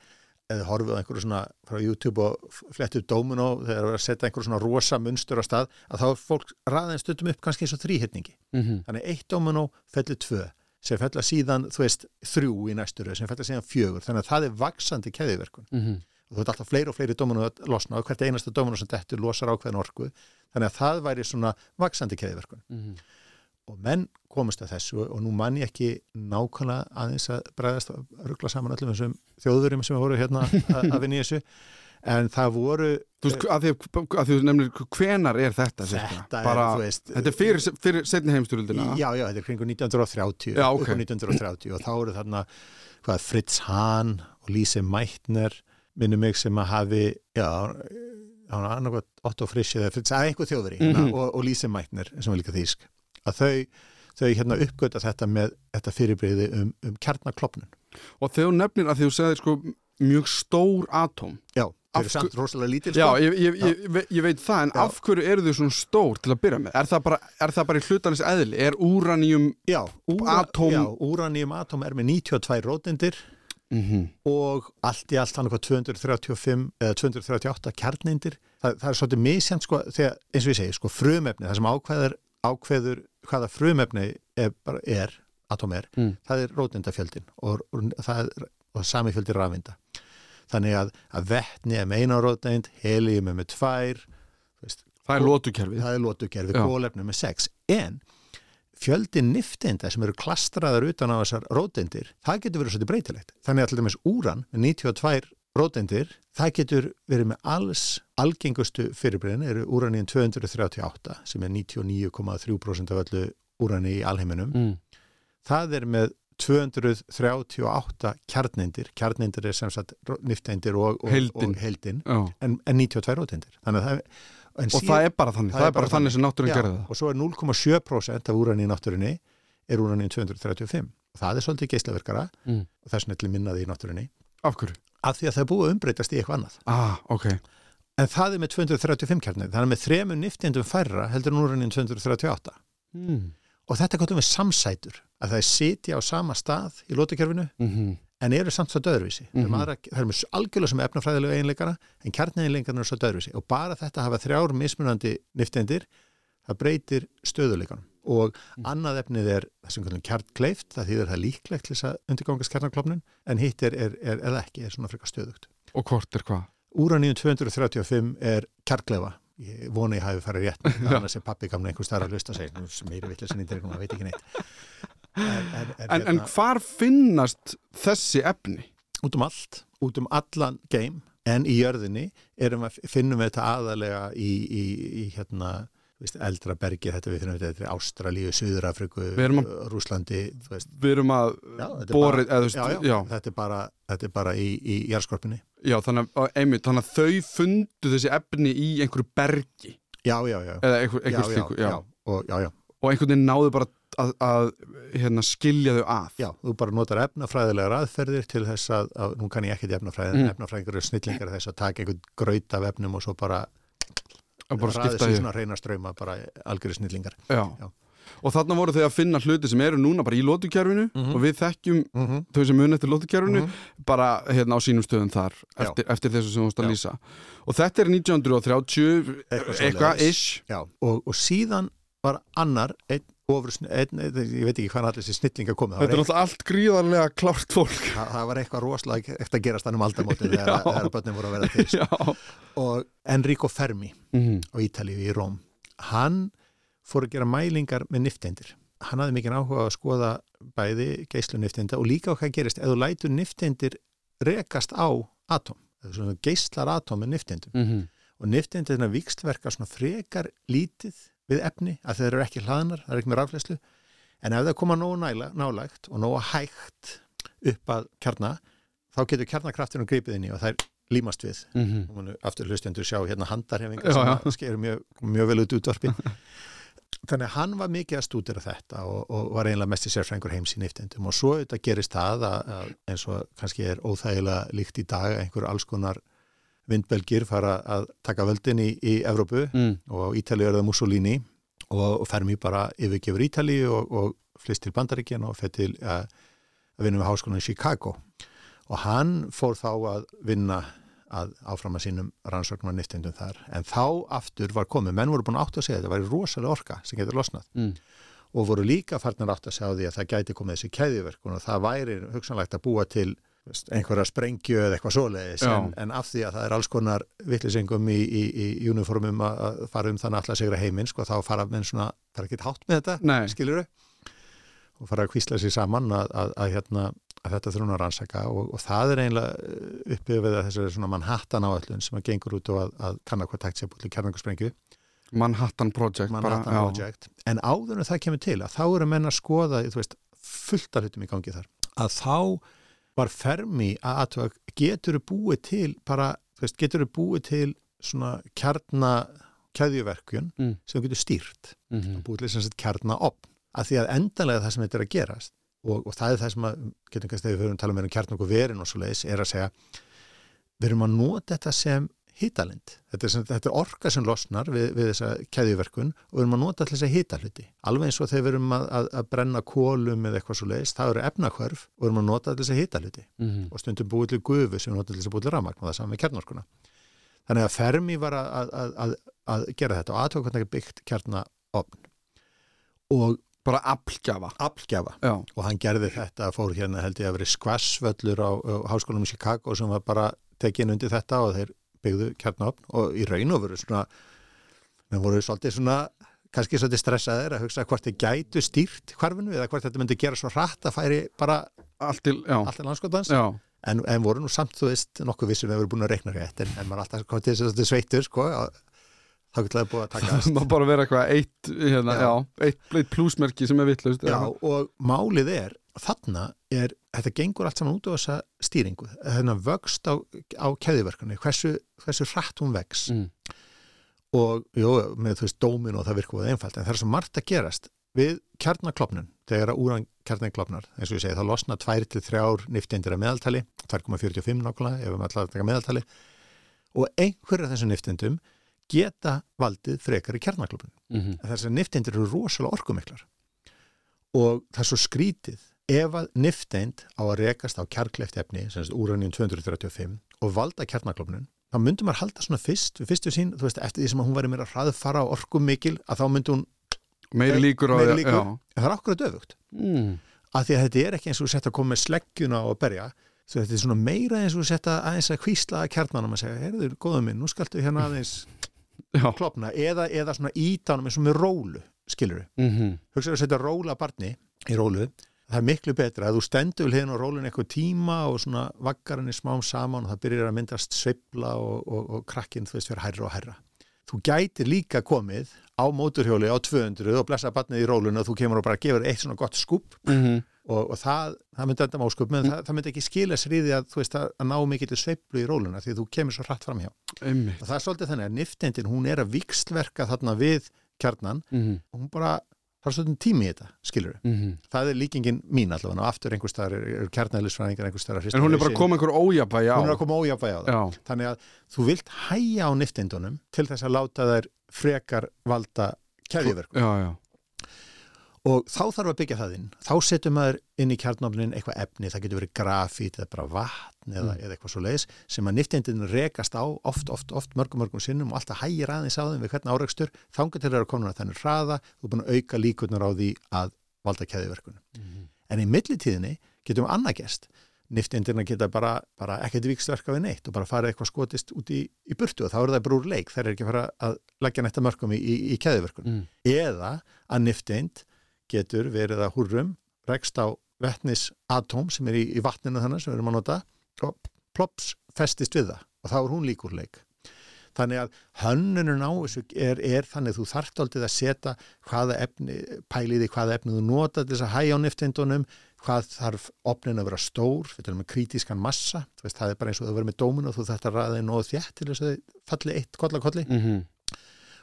eða horfið á einhverju svona frá YouTube og flettu upp dóminu þegar það er að setja einhverju svona rosa munstur á stað að þá er fólk raðin stundum upp kannski eins og þrýhittningi Mhm. þannig sem fella síðan, þú veist, þrjú í næstu röð sem fella síðan fjögur, þannig að það er vaksandi keðiverkun Mhm. og þú ert alltaf fleiri og fleiri dóminu að losna og hvert einasta dóminu sem dettur losar ákveðin orku. Þannig að það væri svona vaksandi keðiverkun Mhm. og menn komast að þessu og nú mann ég ekki nákvæmlega aðeins að bregðast að ruggla saman öllum þessum þjóðurum sem voru hérna að, í þessu en það voru Þú veist, að því að þú nefnir hvenar er þetta? þetta bara, er, þú veist Þetta er fyrir, fyrir setni heimstyrjöldina Já, já, þetta er kringu 1930 Já, upp ok. á 1930 og þá eru þarna hvað, Fritz Hahn og Lise Meitner minnum mig sem að hafi já, hann var annarkvæmt Otto Frisch eða Fritz, að einhver þjóðveri mm Mhm. og, og Lise Meitner sem var líka þýsk að þau, þau hérna uppgöta þetta með þetta fyrirbreyði um, um kjarnaklopnun Og þú nefnir að þú segir sko mjög stór atóm Já, þau eru samt rosalega lítil Já, sko. ég, ég, ég, ég, ég veit það, en Já. af hverju eru þau svona stór til að byrja með? Er það bara, er það bara í hlutanins eðli? Er úraníum já, úra, Atóm- já, úraníum atóm er með 92 rótendir mm og allt í allt hann eitthvað 235 eða 238 kjarneindir það, það er svolítið misjant sko þegar, eins og ég segi, sko frumefni, það sem ákveður ákveður hvaða frumefni er, er, atóm er Mm. það er rótindafjöldin og, og og sami fjöldi rafinda þannig að, að vetni er með eina róteind helium er með tvær veist, Það er lótukerfið það er lótukerfi, Já. kólefni með sex en fjöldi nifteinda sem eru klastraðar utan á þessar róteindir, það getur verið svolítið breytilegt. Þannig að til dæmis úran með 92 róteindir, það getur verið með alls algengustu fyrirbreyðin eru úranín 238 sem er 99,3% af öllu úrani í alheiminum. mm. Það er með 238 kjarneindir, kjarneindir er sem sagt nifteindir og, og, Heildin. og heildin Já. en, en 92 róteindir. Það en Og það er bara þannig, það, er bara þannig sem náttúrun gerði það og svo er 0,7% af úrani í náttúrunni er úrani 235 og það er svolítið geislaverkara Mm. og þess vegna minnaði í náttúrunni Af hverju? af því að það er búið að umbreytast í eitthvað annað Ah, ok en það er með 235 kjarnir þannig að með þremur niftindum færra heldur en úrani 238 mm. Og þetta kallum við samsætur að það er sitja á sama stað í lótukerfinu Mm en eru samt svo döðruvísi mm. -hmm. það er með algjörlega sem efnafræðilegu eiginleikara en kjarniðinleikarnir er svo döðruvísi og bara þetta að hafa þrjár mismunandi niftendir það breytir stöðuleikanum og Mm. annað efnið er það sem kallum kjarnkleift, það þýðir það líklegt til þess að undirgangast kjarnaklopnun en hitt er, er, er, er ekki, er svona frekar stöðugt Og hvort er hvað? Úraníum 235 er kjarkleifa ég vona ég hafi farið rétt annars er pappi gamla einhver starf að hlusta sig meiri vittlesin í dyrkunum, það veit ekki neitt. En, en, en, En, en hvar finnast þessi efni? út um allt, út um allan geim, en í jörðinni að finnum við þetta aðalega í, í, í hérna veist, eldra bergi, þetta við finnum þetta í Ástralíu, Suður-Afriku, Við Rúslandi Við erum að er já, já, þetta er þetta er bara í, í jarðskorpunni já, þannig að, einmitt, þannig að þau fundu þessi efni í einhverju bergi já, já, já, eða einhver, já, einhver já, slíku, já, Og, já, já, og einhvern veginn náðu bara að, að hérna, skilja þau að já, þú bara notar efnafræðilegar aðferðir til þess að, að nú kann ég ekkert í efnafræði, Mm. efnafræðingar eru snillingar þess að taka einhvern graut af efnum og svo bara, að bara skipta sér því svona reyna ströma, bara algjöru snillingar já. Já. Og þarna voru þau að finna hluti sem eru núna bara í lótukerfinu Mhm. og við þekkjum mm -hmm. þau sem mun eftir lótukerfinu bara hérna á sínum stöðum þar eftir, eftir þessu sem þú veist að lýsa. Og þetta er 1930 Eitthvað ish. Og, og síðan var annar einn ofur, einn, ég veit ekki hvað allir þessi snillinga komið, þetta er náttúrulega allt gríðarlega klárt fólk. Ein, það, var eitthvað rosalega eftir að gerast hann um aldamótin þegar, þegar börnum voru að vera til. Og Enrico Fermi Mhm. á Ítalíu í Róm hann fór að gera mælingar með nifteindir. Hann hafði mikið áhuga að skoða bæði geislu niftinda og líka hvað gerist ef þú lætur niftindir rekast á atóm, svona geislar atóm með niftindum mm -hmm. og niftindirna vikstverka svona frekar lítið við efni að þeir eru ekki hlaðnar, það er ekki með rafleyslu en ef það koma nógu næla, nálægt og nógu hægt upp að kjarna þá getur kjarnakraftinu gripið inn í og það er límast við. Mm -hmm. aftur hlustendur sjá hérna handarhefingar sem sker mjög, mjög vel út útvarpi þannig að hann var mikið að stúdira þetta og, og var einlega mest í sérfrængur heims í niftendum og svo þetta gerist það að, að eins og kannski er óþægilega líkt í dag einhver alls konar vindbelgir fara að taka völdin í, í Evrópu mm. og á Ítalíu er það Mussolini og, og Fermi bara yfirgefur Ítalíu og, og flist til Bandaríkjan og fyrir til að, að vinna við háskólan í Chicago og hann fór þá að vinna að áfram að sínum rannsóknum að niftindum þar en þá aftur var komið, menn voru búin átt að segja að þetta væri rosalega orka sem getur losnað Mm. og voru líka farnir átt að segja á því að það gæti komið þessi keðjuverkun og það væri hugsanlegt að búa til einhverja sprengju eða eitthvað svoleiðis en, en af því að það er alls konar vittlisengum í, í, í uniformum að að fara um þannig alltaf sigra heiminn sko, þá fara menn svona, það er ekki hátt með þetta Nei. skilur og fara að kvísla sér saman að, að, að, hérna, að þetta þurfum að rannsaka og, og það er eiginlega uppið við þessari svona Manhattan áallun sem að gengur út og að, að kanna hvað takt sér búin kjarnangarsprengju Manhattan Project Manhattan bara. Project en áður en það kemur til að þá eru menn að skoða veist, fullt af hlutum í gangi þar að þá var fermi að aðtöða getur búið til bara, veist, getur búið til svona kjarna kæðjuverkjun Mm. sem getur stýrt Mm -hmm. búið til sem sagt kjarnaopn að því að endanlega það sem þetta er að gerast og, og það er það sem að, getum kannski þegar við höfum talað meira um kjarn okkur verin og svo leiðis er að segja við erum að nota þetta sem hitalind, þetta þetta er orka sem losnar við, við þessa keðjuverkun og við erum að nota til þess að hita hluti alveg eins og þegar við erum að, að, að brenna kólum eða eitthvað svo leiðis, það eru efnahvörf og við erum að nota til þess að hita hluti Mm -hmm. og stundum búið til gufu sem við notum til þess að búið til rafmagn og það saman með kjarnorkuna. Þannig að Fermi var að, að, að, að gera þetta og aðtöku hvernig er byggt kjarnaopn og Bara aflgjafa aflgjafa og hann gerði þetta, fór hérna held ég að verið skvassvöllur á, á háskólanum í Chicago sem var bara tekin undir þetta og þeir byggðu kjarnaopn og í raun og veru svona þeir voru svolítið svona kannski svolítið stressaðir að hugsa hvort þeir gætu stýrt hvarfinu eða hvort þetta myndi gera svo hratt að færi bara allt til, landskotans. En, en voru nú samt, þú veist, nokkuð við hefur búin að reikna rétt en, maður alltaf kom til þess að sveittur sko, að, þá getur það búið að taka Það má bara vera eitthvað eitt, hérna, Já. já. eitt, eitt plusmerki sem er vittlust og málið er, þarna er, þetta gengur allt saman út á þessa stýringu, þennan vöxt á, á keðiverkunni, hversu, hversu hratt hún vex mm. og, jú, með þú veist, dómin og það virkar og einfalt, en það er svo margt að gerast við kjarnaklopnun, þegar að úran kjarnaklopnar, eins og ég segi, þá losna 2-3 niftindir að meðaltali 2,45 nákvæmlega, ef við að taka meðaltali og einhverja þessum niftindum geta valdið frekar í kjarnaklopnun Mm -hmm. að þessar niftindir eru rosalega orkumiklar og það er svo skrítið ef að nifteind á að rekast á kjarkleft efni, sem er úrannjum 235 og valda kjarnaklopnun þá myndum maður halda svona fyrst, við fyrstu sín þú veist, eftir því sem að hún væri meira hraðfara og orkumikil að þá myndi hún, Meiri líkur á Meiri líkur. já. en það er okkur að döfugt Mm. að því að þetta er ekki eins og þú sett að koma með sleggjuna og berja, svo þetta er svona meira eins og þú sett að aðeins að hvísla að kjarnanum að segja, heyrðu, góðum minn, nú skaltu hérna aðeins Já. klopna, eða, eða svona ítanum eins og með rólu, skilur Mm -hmm. hugsaðu að setja róla barni í rólu það er miklu betra að þú stendur við hliðin á rólun eitthvað tíma og svona vaggar henni smám saman og það byrjar að myndast sveifla og, og, og krakkinn þú veist fyrir hærra og hærra þú gætir líka komið á móturhjóli á 200 og blessa barnið í rólun og þú kemur og bara gefur eitt svona gott skúp. Mm og, og það, það myndi enda máskúp menn það, það myndi ekki skila því að þú veist að, að ná mikið til sveiflu í róluna því þú kemur svo hratt framhjá. Einmitt. og það er svolítið þannig að niftendin hún er að vikslverka þarna við kjarnan Mm -hmm. og hún bara, það er svolítið tími í þetta skilur það er líkingin mín allavega og aftur einhver staðar er, er kjarnæðlisfræðingar einhver staðar að En hún er bara hausinn. komið einhver ójabæja á. Hún er að koma ójafvægi á það. Já, þannig að þú vilt hæja á niftindunum til þess að láta þær frekar valda kæðiverku og þá þarf að byggja það inn þá setur maður inn í kjarnofnin eitthvað efni það getur verið grafít eða bara vatn eða, Mm. eða eitthvað svo leiðis sem að niftindin rekast á oft, oft, oft mörgum, mörgum sinnum og alltaf hægir aðeins á þeim við hvern áreikstur þangar til að þennig hraða þú er búin að auka líkurnar á því að valda kæðiverkunum Mhm. En í millitíðinni getum við annað gest. Niftindirna geta bara, bara ekkert vikstverka við neitt og bara fara eitthvað skotist út í, í burtu og þá er það brúr leik. Það er ekki að fara að leggja nætta mörgum í, í, í keðiverkun. Mm. Eða að niftind getur verið að húrrum rekst á vettnisatóm sem er í, í vatninu þannig sem við erum að nota og plops festist við það og þá er hún líkur leik. Þannig að hönnunum á þessu er, er þannig að þú þarft aldrei að setja hvaða efni, pæliði hvaða efni þú nota til þess að hæja á niftindunum, hvað þarf opnin að vera stór, við talum með kritískan massa, veist, það er bara eins og það verður með dómun og þú þarft að ræða nóð þétt til þess að þið falli eitt kollakolli mm -hmm.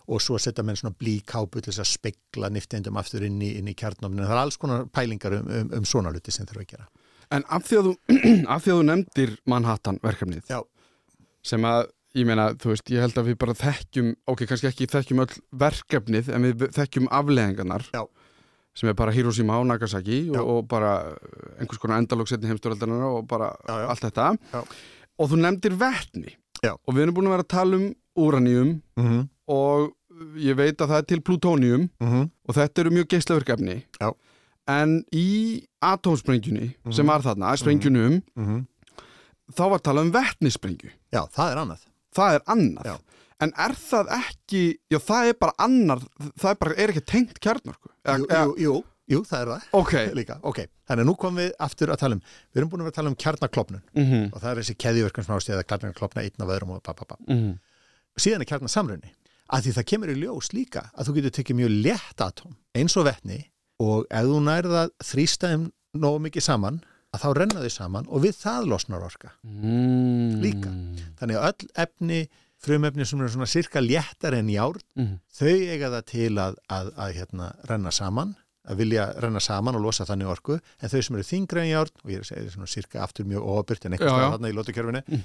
Og svo setja með svona blíkápu til þess að spegla niftindum aftur inn í, inn í kjarnofninu. Það er alls konar pælingar um, um, um svona luti sem þurfa að gera. En af því að þú, af því að þú nefndir Manhattan verkefnið Já. sem að ég meina, þú veist, ég held að við bara þekkjum, ok, kannski ekki þekkjum öll verkefnið, en við þekkjum afleðingarnar Já. sem er bara Hiroshima og Nagasaki og, og bara einhvers konar endalóksetni heimstóraldarinnar og bara Já, allt þetta Já. og þú nefndir Já. og við erum búin að vera að tala um uranium Mm -hmm. Og ég veit að það er til plutonium Mm og þetta eru mjög geislaverkefni Já. en í atómsprengjunni Mhm. sem var þarna, sprengjunum -hmm. þá var talað um vetnisprengju Já, það er annað. það er annað Já. en er það ekki, já það er bara annar það er bara, er ekki tengt kjarnorku eða, Jú, jú, jú, jú, það er það. ok Líka, ok. Þannig að nú komum við aftur að tala um, við erum búin að vera að tala um kjarnaklopnun mm og það er þessi keðjuverkun sem ástíða að kjarnaklopna einn af öðrum og ba. -hmm. Síðan er kjarnasamrunni. Að því það kemur í ljós líka að þú getur tekið mjög létt atóm eins og vetni og ef þú nærða þrýstæðum nógu mikið saman að þá renna þau saman og við það losnar orka. mm. Líka. Þannig að öll efni, frumefni sem eru svona sirka léttar en járn, mm. þau eiga það til að, að, að hérna, renna saman, að vilja renna saman og losa þannig orku, en þau sem eru þingra en járn, og ég er að segja svona sirka aftur mjög óabyrt en eitthvað þarna í lótukjörfinu, Mm.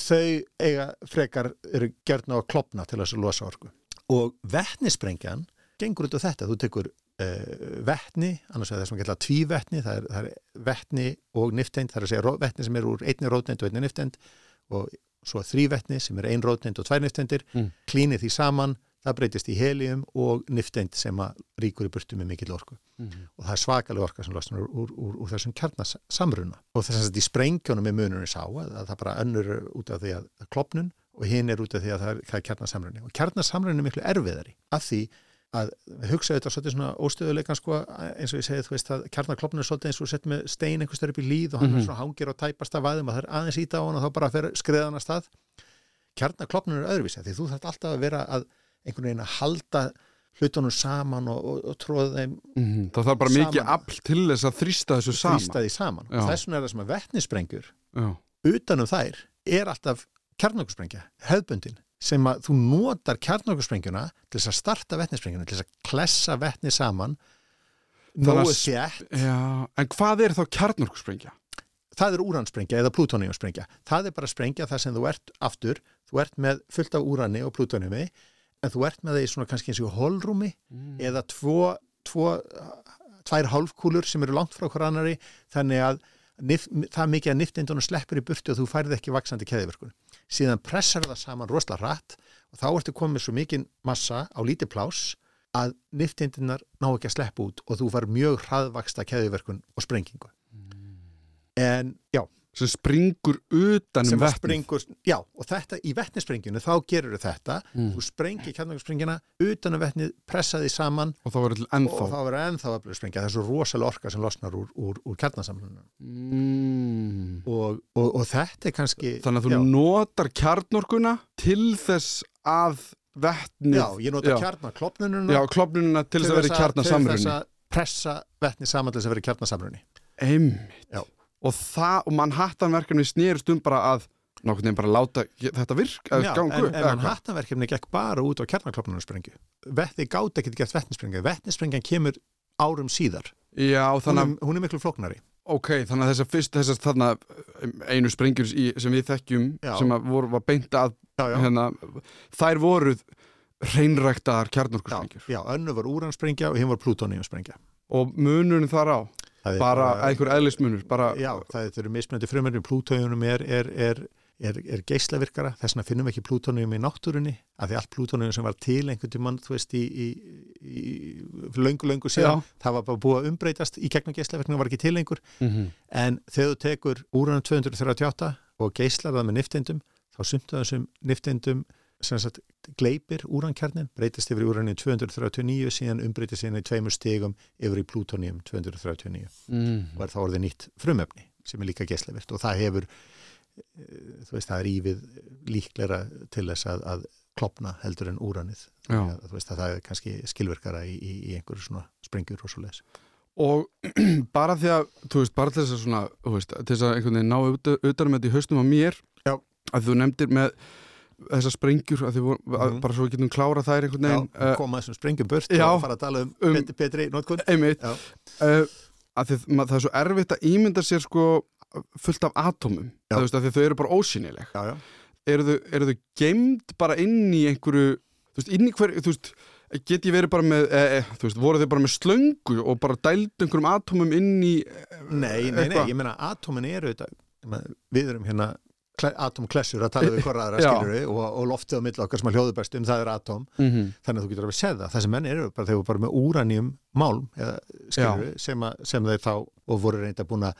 Þau eiga frekar, eru gjörna að klopna til þess að losa orku. Og vetnisprengjan gengur út á þetta, þú tekur uh, vetni, annars er það sem gætla tvívetni, það er, það er vetni og nifteind, það er að segja vetni sem er úr einni rótneind og einni nifteind og svo þrívetni sem er ein rótneind og tvær nifteindir, Mm. klínir því saman, það breytist í helium og nifteind sem að ríkur í burtu með mikill orku Mm. og það er svakalega orka sem losnar úr, úr, úr, úr þessum kjarnasamruna og þess að í sprengjónum er munurinn sá að, að það bara önnur út af því að, að klopnun og hinn er út af því að það er, það er kjarnasamruni og kjarnasamruni er miklu erfiðari af því að við hugsaðu þetta svolítið svona óstöðuleikan sko eins og ég segið þú veist að kjarnaklopnun er svolítið eins og sett með stein einhvers þar upp í líð og hann Mhm. er svona hangir og tæpast af væðum og það er aðeins íta á hann og þá bara fer skriðan að stað kjarnaklopnun er öðruvísi því þú þarf alltaf að vera að einhvern veginn að halda hlutunum saman og, og, og tróða þeim Mm. það þarf bara Saman. mikið afl til þess að þrýsta þessu saman þrýsta því saman þess vegna er það sem að vetnisprengjur Já. utanum þær er alltaf kjarnokkursprengja, hefðbundin sem að þú notar kjarnokkursprengjuna til þess að starta vetnisprengjuna til þess að klessa vetni saman nógu s- þétt Já. en hvað er þá kjarnorkusprengja? það er úransprengja eða plútóniumsprengja það er bara sprengja þar sem þú ert aftur þú ert með fullt af úrani og plútóniumi en þú ert með það í svona kannski eins og holrúmi Mm. eða tvo, tvo tvær hálfkúlur sem eru langt frá hver annari þannig að nif, það mikið að niftindunum sleppur í burtu og þú færið ekki vaksandi keðiverkun síðan pressar það saman rosalega rætt og þá ertu komið svo mikið massa á lítið plás að niftindunar ná ekki að sleppa út og þú fær mjög hraðvaksta keðiverkun og sprengingu. En já, sem springur utan sem um að vetni springur já, og þetta í vetnisprengjunu þá gerur þetta, Mm. þú sprengir kjarnarsprengjuna utan um vetnið, pressa því saman og þá verður til og ennþá þá verður ennþá öflug sprengja það er svo rosalega orka sem losnar úr, úr, úr kjarnasamlunum mm. og, og, og þetta er kannski þannig að þú já, notar kjarnorkuna til þess að vetnið já, ég nota kjarnaklopnununa já, klopnununa til þess að vera í til þess að pressa vetni saman til þess að vera í kjarnasamrunni einmitt. Já. Og það, og Manhattan verkefni snýrist um bara að nokkurn veginn bara láta þetta virka Já, gangu en, en? Manhattanverkefni gekk bara út á kjarnaklopnunarsprengju Vetti gátt ekki gert vetnisprengja vetnisprengjan kemur árum síðar. Já, hún þannig er, að, hún er miklu flóknari. Ok, þannig að þessar fyrst þessar þarna einu sprengjur í, sem við þekkjum Já. sem að voru, var beint að já, já, hérna, þær voruð hreinræktaðar já, kjarnorkusprengjur. já, önnu var úransprengja og hinn var plútóniumsprengja og munurinn þar á Er bara einhver eðlismunur bara, Já, það eru mismunandi frumöndin plútónium er, er, er, er, geislavirkara. Þess vegna finnum við ekki plútónium í náttúrunni af því allt plútónium sem var til einhvern tímann þú veist í, í, í löngu, löngu síðan, það var bara búið að umbreytast í gegnum geislavirknum var ekki til lengur. Mm en þegar þú tekur úranum 238 og geislar það með niftindum þá sumt af þessum niftindum sem sagt gleipir úrankjarnin, breytist yfir í úrannium 239 síðan umbreytist síðan í tveimur stegum yfir í plútonium 239 mm. og er það orðið nýtt frumefni sem er líka geslavirt og það hefur eh, þú veist, það er ívið líklega til þess að, að klopna heldur en úrannið Já. að, þú veist að það er kannski skilverkara í, í, í einhverju svona sprengjur og svo leiðis og bara því að, þú veist, bara til þess að svona, þú veist, til þess að einhvern veginn ná utanum þetta í haustum á mér Já. að þú nefndir með þessar sprengjur voru, Mhm. bara svo við getum klárað þær einhvern Já, veginn uh, koma þessum sprengjum já. og fara að tala um, Um- notkun einmitt Já. uh, það er svo erfitt að ímynda sér sko fullt af atómum Já. þú veist, þau eru bara ósynileg Já, já, eru þau, eru þau geimd bara inn í einhverju þú veist, inn í hverju, get ég verið bara með, e, e, veist, voru þau bara með slöngu og bara dæld einhverjum atómum inn í eh, nei, nei, nei, ég meina atómin eru þetta, við erum hérna atomklessur að tala við hverra aðra Já. skilur og, og loftið á milli okkar sem að hljóðu best um það er atóm mm -hmm. þannig að þú getur alveg séð það, þessi menn eru bara, þeir voru bara með úranjum málm eða, skilur, sem, að, sem þeir þá og voru reynda búin að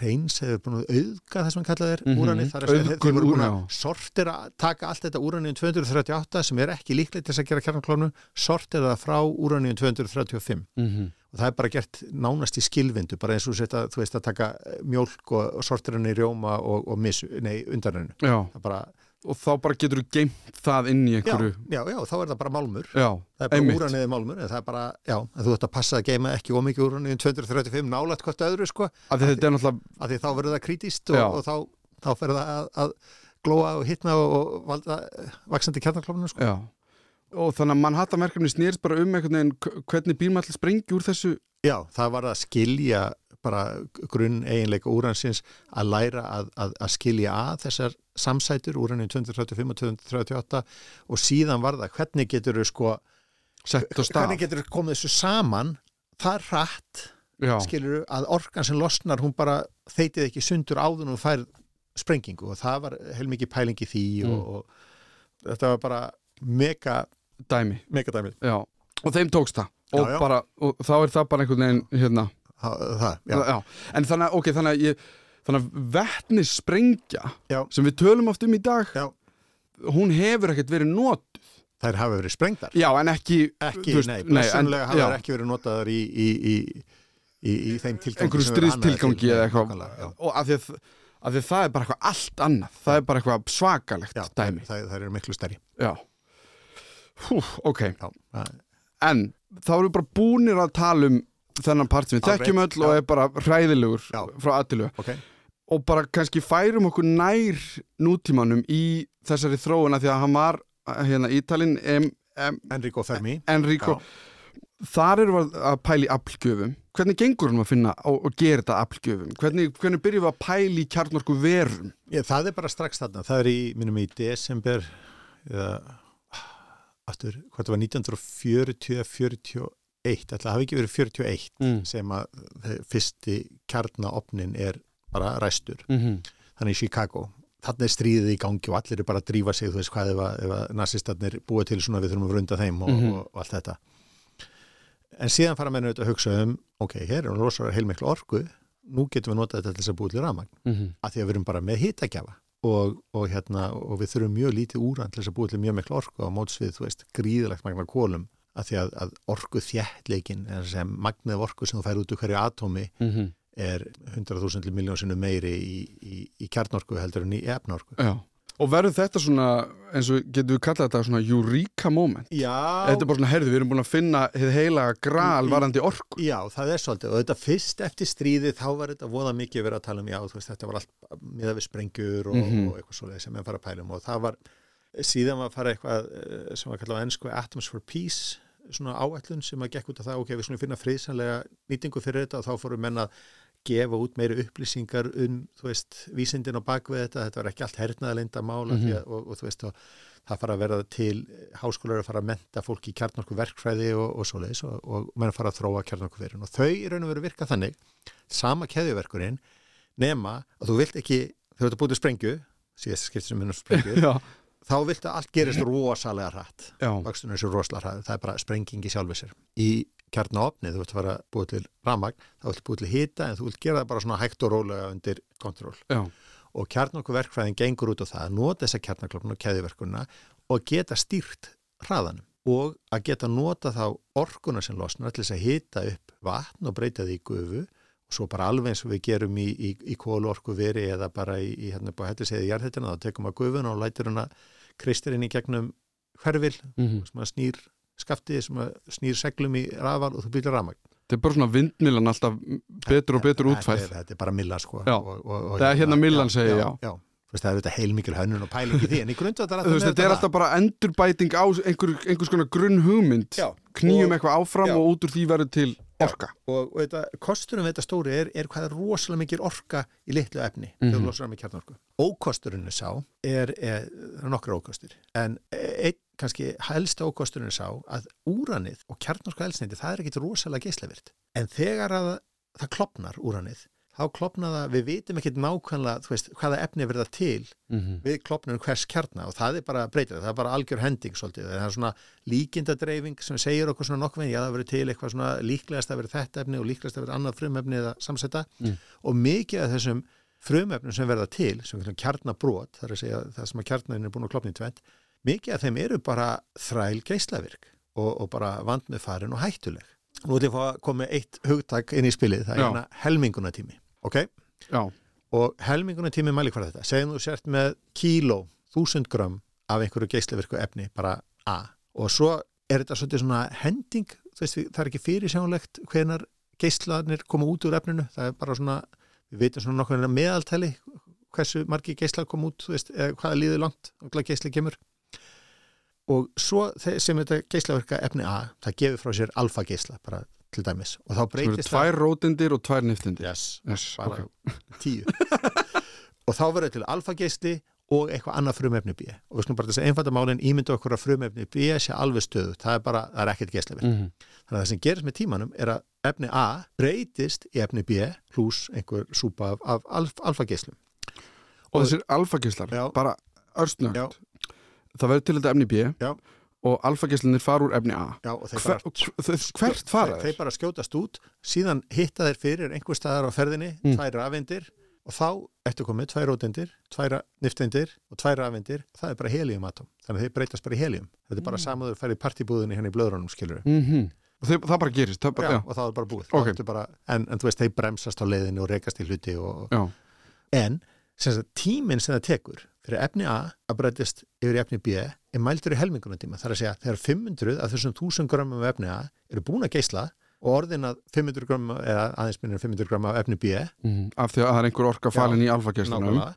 reyns eða búin að auðga það sem hann kallaði er Mhm. úranið, þar að segja þeir, voru búin að sortira, taka allt þetta úranið 238 sem er ekki líklegt til þess að gera kjarnaklónu, sortira það frá úranið 235 Mm og það er bara gert nánast í skilvindu bara eins og setja, þú veist að taka mjólk og, og sortira henni í rjóma og, og mis, nei, undan hennu Já, það bara, og þá bara getur þú geimt það inn í já, einhverju já, já, þá er það bara málmur Já, það er bara einmitt. úraniði málmur en það er bara, já, þú ætti að passa að geima ekki ómikið úraniði 235 nálægt hvort öðru sko, Af því þetta er náttúrulega af því þá verður það krítíst Já. og, og þá, þá fer það að, að glóa og hitna og, og valda eh, vaksandi kjarnaklófinu sko. Já, og þannig að Manhattan-verkefni snýrst bara um einhvern veginn hvernig til sprengi úr þessu? Já, það var að skilja bara grunn eiginleika úransins að læra að, að, að skilja að þessar samsætur úranið 235 og 238 og síðan var það hvernig getur þau sko hvernig getur þau komið þessu saman? Það rætt Já, skilur að orkan sem losnar hún bara þeitið ekki sundur áður og fær sprengingu og það var heilmikið pæling í því Mm. og, og þetta var bara mega, dæmi. Já, og þeim tókst það. Og, Já, já. Bara, og þá er það bara einhvern veginn hérna. Það, það já, En þannig að, ok, þannig að að vettnis sprengja Já. sem við tölum oft um í dag Já. hún hefur ekkert verið not þær hafa verið sprengdar. Já, en ekki ekki, veist, nei, blessunlega hafa þær ekki verið notaðar í, í, í, í, í þeim tilgangi einhverju stríðstilgangi til. eða eitthvað. og af því að, af því að það er bara eitthvað allt annað. Það er bara eitthvað svakalegt Já, dæmi. það, það eru miklu stærri. Já Hú, ok, já, en þá erum við bara búnir að tala um þennan part sem við þekkjum öll og já. er bara hræðilegur Já. frá aðtilu ok, og bara kannski færum okkur nær nútímanum í þessari þróuna því að hann var hérna Ítalinn em, em, Enrico Fermi. Enrico. Þar erum við að pæla í aflgjöfum hvernig gengur hann að finna og, og gera þetta aflgjöfum hvernig, hvernig byrjum við að pæla í kjarnorku verum Já, það er bara strax þarna, það er í, minnum í desember eða, aftur, hvað það var 1940 41, ætla, það hafi ekki verið 41 mm. sem að þeir- fyrsti kjarnaopnin er bara ræstur, Mm -hmm. þannig í Chicago þannig er stríðið í gangi og allir er bara að drífa sig þú veist hvað ef, að- ef nazistarnir búið til svona við þurfum að vrunda þeim og, Mhm. og, og allt þetta en síðan fara menn auðvitað að hugsa um ok, hér er hún rosalega heilmiklu orku nú getum við notað þetta til þess að búið til rafmagn Mhm. að því að við erum bara með hitagjafa og, og, hérna, og við þurfum mjög lítið úran til þess að búið til mjög miklu orku á móts við, þú veist, gríðilegt magna kólum að því að, að orku þjættleikin sem magnið orku sem þú fær út úr hverju atómi Mhm. er 100.000 miljónsinu meiri í, í, í kjarnorku heldur en í efnorku Já. Og verður þetta svona eins og getum við kallað þetta svona eureka moment? Já, þetta er bara svona, herðu, við erum búin að finna heila gral varandi orku. Já, það er svolítið. Og þetta fyrst eftir stríðið þá var þetta voða mikið verið að tala um já, þú veist, þetta var allt miða við sprengjur og, Mhm. og eitthvað svoleið sem við fara að pælum og það var, síðan var að fara eitthvað eh, sem var kallað á ennsku Atoms for Peace svona áætlun sem að gekk út af það ok, við skulum finna friðsanlega nýtingu fyrir þetta og þá fórum menn að gefa út meiri upplýsingar um, þú veist, vísindin á bakvið þetta, þetta var ekki allt hernaðaleinda mála mm og, og þú veist, og það fara að verða til háskólar að fara að menta fólk í kjarnorku verkfræði og, og svoleiðis og, og menn fara að þróa kjarnorku verin og þau í raun og veru virka þannig sama keðjuverkurinn nema að þú vilt ekki, þú ert búið til sprengju síðast skipt sem minnum sprengju þá viltu að allt gerist rosalega hratt. Já, vakstunum þessu rosalega hratt, það er bara sprengingi sjálfur sér. Í kjarnaopni, þú vilt fara að búið til ramagn, þá viltu búið til hita en þú vilt gera það bara svona hægt og rólega undir kontról og kjarnorkuverkfræðin gengur út á það að nota þessa kjarnaklopn og keðiverkunna og geta stýrt hraðanum. Og að geta nota þá orkuna sem losnar til þess að hita upp vatn og breyta því í gufu og svo bara alveg eins og við gerum í, í, í kólorku veri eða bara í, í hérna búið hættis eða í jarðhættina þá tekum við gufun og lætur hana kristirinn í gegnum hverfil mm -hmm. sem að snýr skaftið sem snýr seglum í rafal og þú byrjar rafmagn Þetta er bara svona vindmilan alltaf betur og betur Þetta útfæð er, þetta er bara millan sko Já. og, og, og, Það er hérna millan, segi ég, já. já. Þú veist, það er þetta heilmikil hönnun og pæling í því en í grundvöldar Þú veist, þetta er alltaf bara endurbæting á einhver, einhvers konar grunn hugmynd Já. knýjum eitthvað áfram Já. og út úr því verður til orka. Og, og þetta, kosturinn við þetta stóri er, er hvað er rosalega mikil orka í litlu efni mm þú losar með kjarnorku. Ókosturinn sá er, er, er nokkra ókostir. En einn kannski helsta ókosturinn sá að úranið og kjarnorku elsneiti það er ekkit rosalega geislavirt en þegar að það klopnar úranið þá klopnar það, við vitum ekkit nákvæmlega þú veist, hvaða efni verða til mm -hmm. við klopnum hvers kjarna og það er bara breytir, það er bara algjör hending svolítið, það er svona líkindadreifing sem segir okkur svona nokkuð já það verður til eitthvað svona líklegast að verður þetta efni og líklegast að verður annað frumefni eða samsetta Mm. og mikið af þessum frumefnum sem verða til, sem kjarnabrót það er að segja það sem að kjarnaðin er búin að klopna í tvent mikið af þeim eru bara þræl hættuleg. Nú ætlum ég að koma eitt hugtak inn í spilið, það er hérna helmingunatími, ok? Já, og helmingunum tími mæli hvað þetta? Segjum þú sért með kíló þúsund grömm af einhverju geislavirku efni bara A. Og svo er þetta svolítið svona hending veist, það er ekki fyrirsjánlegt hvenar geislanir koma út úr efninu. Það er bara svona, við veitum svona nokkuð meðaltæli hversu margi geislar koma út, þú veist, eða hvaða líður langt og hvað geisli kemur. Og svo sem þetta geislavirka efni A, það gefur frá sér alfa geisla bara til dæmis. Og þá það breytist tvær rótindir og tvær niftindir. Yes, yes, bara ok. tíu. Og þá verður til alfageisli og eitthvað annað frumefni B. Og við skulum bara þess að einfalda málinn ímynda okkur að frumefni B sé alveg stöðu, það er bara, það er ekkert geislavir mm -hmm. þannig að það sem gerist með tímanum er að efni A breytist í efni B pluss einhver súpa af, af alf, alfageislum. Og þessir alfagislar, Já. bara örstnögt Það verður til þetta efni B. Já. Og alfagislinir fara úr efni A Já, Hver, bara, hver, Hvert fara þeir, þeir? bara skjótast út síðan hitta þeir fyrir einhver staðar á ferðinni Mm. tvær rafeindir og þá ertu komið tvær rótendir, tvær nifteindir og tvær rafeindir, það er bara heliumatom þannig að þeir breytast bara í helium þetta er bara mm. samaður að fara í partibúðinni hérna í blöðrunum skilur Mm og þeir, það bara gerist það bara, já, já. og það er bara búið Ok. okay. bara, en, en þú veist, þeir bremsast á leiðinu og rekast í hluti og, en sem tíminn sem það tekur fyrir efni A að breytist yfir efni B er mældur í helmingunartíma. Þar að segja þegar 500 af þessum 1000 grömmum af efni A eru búin að geisla og orðin að 500 grömmum eða aðeins minnir 500 grömmum af efni B Mm af því að það er einhver orka falin í nákvæmlega,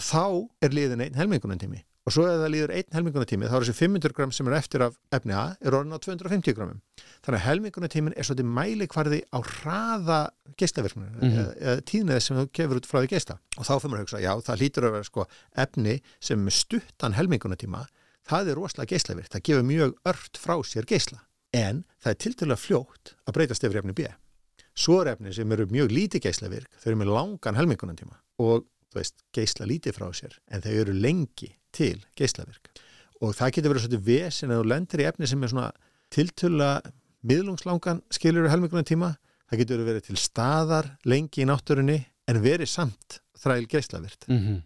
þá er liðin einn helmingunartími og svo ef það líður einn helmingunartími þá er þessi 500 grömm sem er eftir af efni A er orðin á 250 grömmum þannig að helmingunartímin er svolítið mælikvarði á hraða geislavirknir mm. -hmm. eða tíðnið sem þú kefur út frá því geisla og þá fyrir að hugsa, já það hlýtur að vera sko efni sem er stuttan helmingunartíma það er rosalega geislavirkt það gefur mjög ört frá sér geisla. En það er tiltölulega fljótt að breytast yfir efni B. Svo er efni sem eru mjög lítið geislavirk þau eru með langan helmingunartíma. Og veist, geisla lítið frá sér en þau eru lengi til geislavirk. Og það getur verið svolítið vesen að þú lendir í efni sem er svona tiltölulega miðlungslangan skilur helmingunartíma það getur verið til staðar lengi í náttúrunni en verið samt þræl geislavirt mm -hmm.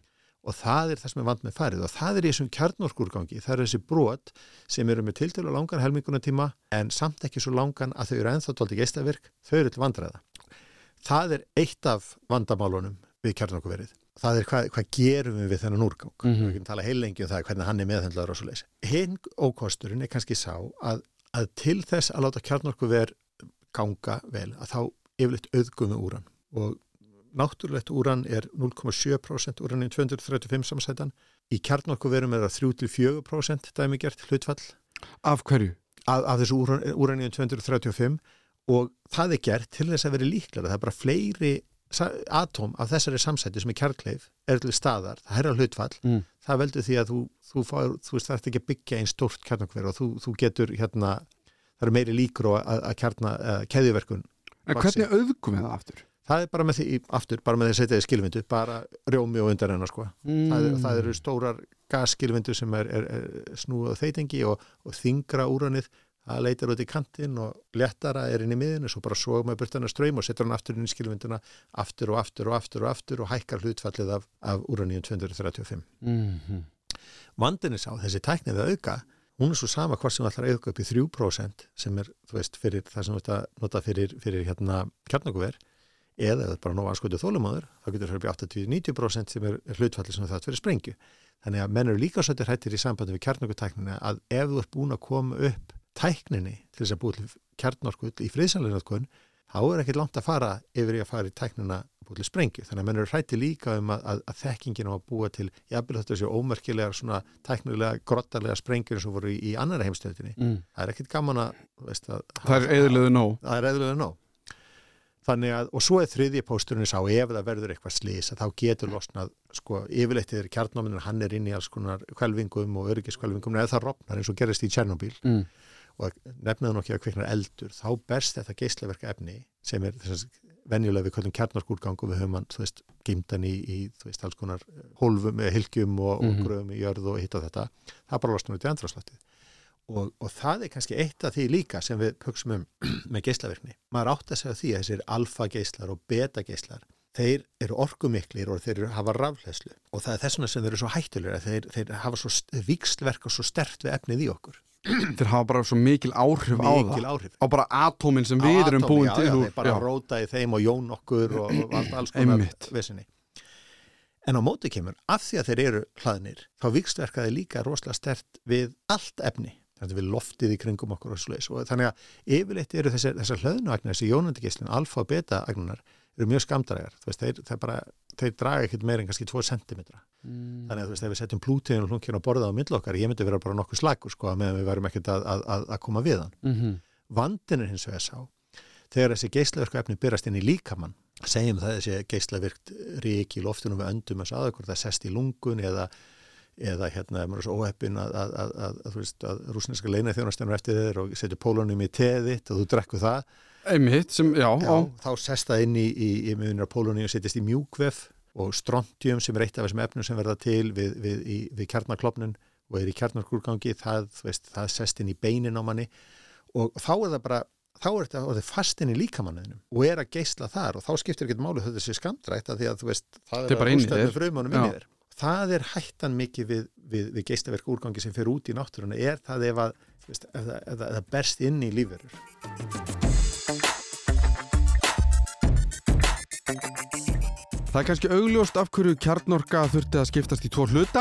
og það er það sem er vand með farið. Og það er í þessum kjarnorkurgangi, það er þessi brot sem eru með tiltölu langan helmingunartíma en samt ekki svo langan að þau eru ennþá tólti geislavirk, þau eru til vandræða. Það er eitt af vandamálunum við kjarnorkuverið það er hvað, hvað gerum við við þennan úrgang? Mhm. við getum tala heilengi um það hvernig hann er meðhendlaður og svo leis hinn ókosturinn er kannski sá að, að til þess að láta kjarnorkuver ganga vel að þá yfirleitt auðgum við úran. Og náttúrulegt úran er 0,7% úran í 235 samsætan. Í kjarnorkuverum er það 3-4% dæmigert hlutfall. Af hverju? af, af þessu úran, úran í 235 og það er gert til þess að vera líklega það er bara fleiri atóm af þessari samsæti sem er kjarkleif er til staðar, það herra hlutfall Mm. það veldur því að þú, þú, fár, þú er ekki að byggja einn stórt kjarnokver og þú, þú getur hérna það eru meiri líkur að, að kjarna uh, keðjuverkun En Vaxi. hvernig auðgum við það aftur? það er bara með því, aftur, bara með því að setja því skilvindu bara rjómi og undan hennar sko Mm. það, er, það eru stórar gasskilvindu sem er, er, er snúið á þeitingi og, og þingra úranið það leitar út í kantinn og letara er inn í miðinu, svo bara sógum við burtana ströym og setur hann aftur inn í skilvinduna aftur og aftur og aftur og aftur og hækkar hlutfallið af, af úraníum 235. Mm -hmm. Vandinni sá, þessi tæknið að auka, hún er svo sama hvort sem að auka upp í 3% sem er, þú veist, fyrir það sem þetta nota fyrir, fyrir hérna kjarnakuver eða það er bara nóg anskotu þólumáður, þá getur það upp í 80-90% sem er hlutfallið sem það fyrir sprengju. Þannig að menn eru líka svolítið hættir í sambandi við kjarnakutæknina að ef þú ert búin að koma upp tækninni til þess að búið til kjarnorku í friðsanleginatkunn, þá er ekkit langt að fara yfir í að fara í tæknina búið til sprengju. Þannig að menn eru hrætti líka um að, að, að þekkingin á að búa til jafnvel þetta séu ómerkilegar svona tæknilega grottarlega sprengjur sem voru í, í annara heimstöðinni. mm. Það er ekkit gaman að, veist, að Það er eðluðu nóg. það er eðlulega nóg. Þannig að, og svo er þriðji pósturinn sá ef það verður eitthvað slís að þá getur losnað, sko, yfirleitt er kjarnáminin, hann er inn í alls konar kvelvingum og öryggiskvelvingum, eða það rofnar eins og gerist í Tjernobyl Mm. Og nefnaðu nokkið að kviknar eldur, þá berst þetta geislaverka efni sem er þess að venjulega við kvöldum kjarnarskúrgang og við höfum hann, þú veist, gimtan í, í þú veist, alls konar hólfum, eða hilkjum og, Mhm. og gröfum í jörð og hitta þetta, það bara losnar út í andráslættið. Og, og það er kannski eitt af því líka sem við hugsum um með geislaverkni. Maður átt að segja því að þessir alfa geislar og beta geislar, þeir eru orkumiklir og þeir eru- hafa rafleðslu og það er þess vegna sem þeir eru svo hættulega, þeir, þeir Þeir hafa bara svo mikil áhrif á Mikil það. áhrif. Á bara atómin sem Á við erum búin já, til. já, þeir bara já. róta í þeim og jón okkur og, og allt alls konar vesinni. En á móti kemur, af því að þeir eru hlaðnir, þá vikstverkaði líka rosalega stert við allt efni. Þannig að við loftið í kringum okkur og svoleiðis. Og þannig að yfirleitt eru þessar, hlöðnuagnar, þessi jónandigislun, alfa og beta agnar, eru mjög veist, þeir, þeir, bara, þeir draga ekkert meir en kannski 2 cm. Mm. Þannig að þú veist, ef við setjum plútiðin og hlunkjörn á borða á milli okkar, ég myndi vera bara nokkuð slagur, sko, meðan við værum ekkert að, að, að, að koma við hann Mhm. vandin er hins vegar sá þegar þessi geislavirku efni byrjast inn í líkamann segjum það þessi geislavirkt rík í loftunum við öndum að saða hvort það sest í lungun eða, eða hérna maður er svo óheppin að, að, að, að, að, þú veist, að rúsneska leina þjónastunum eftir þeir og setur pólunum í teðitt og þú drekku það Einmitt sem, já, Já, þá sest það inn í, í, í miðunar pólunum og setjast í mjúkvef og strontium sem er eitt af þessum efnum sem verða til við, við, í, við kjarnaklopnun og er í kjarnarkurgangi það, veist, það sest inn í beinin á manni og þá er það bara þá er þetta orðið fast inn í líkamanninum og er að geisla þar og þá skiptir ekki máli þetta sé skamdrætt af því að þú veist það er þér. með frumunum inn í þér. Það er hættan mikið við, við, við geislaverk úrgangi sem fer út í náttúruna er það ef að veist, ef það, ef það, ef það berst inn í lífverur Það er kannski augljóst af hverju kjarnorka þurfti að skiptast í tvo hluta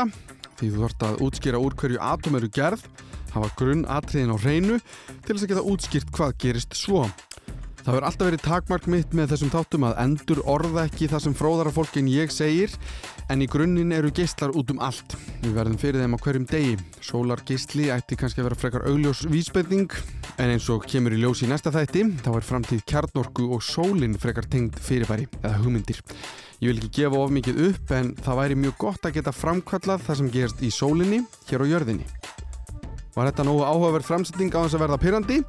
því þú þurft að útskýra úr hverju atom eru gerð hafa grunn atriðin á hreinu til þess að geta útskýrt hvað gerist svo. Það verður alltaf verið takmark mitt með þessum þáttum að endur orða ekki það sem fróðara fólk en ég segir en í grunninn eru geistlar út um allt. Við verðum fyrir þeim á hverjum degi. Sólar geistli ætti kannski að vera frekar augljós vísbending en eins og kemur í ljós í næsta þætti þá er framtíð kjarnorku og sólinn frekar tengd fyrirbæri eða hugmyndir. Ég vil ekki gefa of mikið upp en það væri mjög gott að geta framkvallað það sem gerst í sólinni hér á jörðinni. Var þetta nógu áhugaverð framsetting á þess að verða pyrrandi?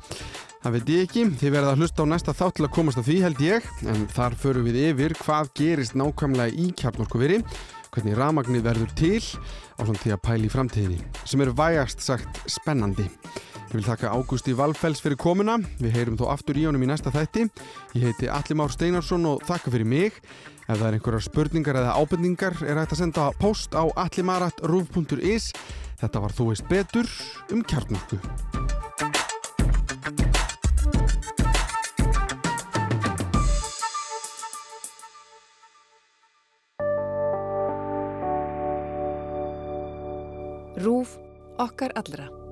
Það veit ég ekki, þið verða að hlusta á næsta þátt til að komast að því held ég, en þar förum við yfir hvað gerist nákvæmlega í kjarnorkuveri, hvernig ramagnið verður til á svona því að pæli í framtíðinni, sem er vægast sagt spennandi. Ég vil þakka Ágústi Valfells fyrir komuna, við heyrum þó aftur í honum í næsta þætti. Ég heiti Alli Már Steinarsson og þakka fyrir mig. Ef það er einhverjar spurningar eða ábendingar er hægt að senda post á allimarat.ruf.is. Þetta var Þú veist betur um kjarnorku. Rúf okkar allra.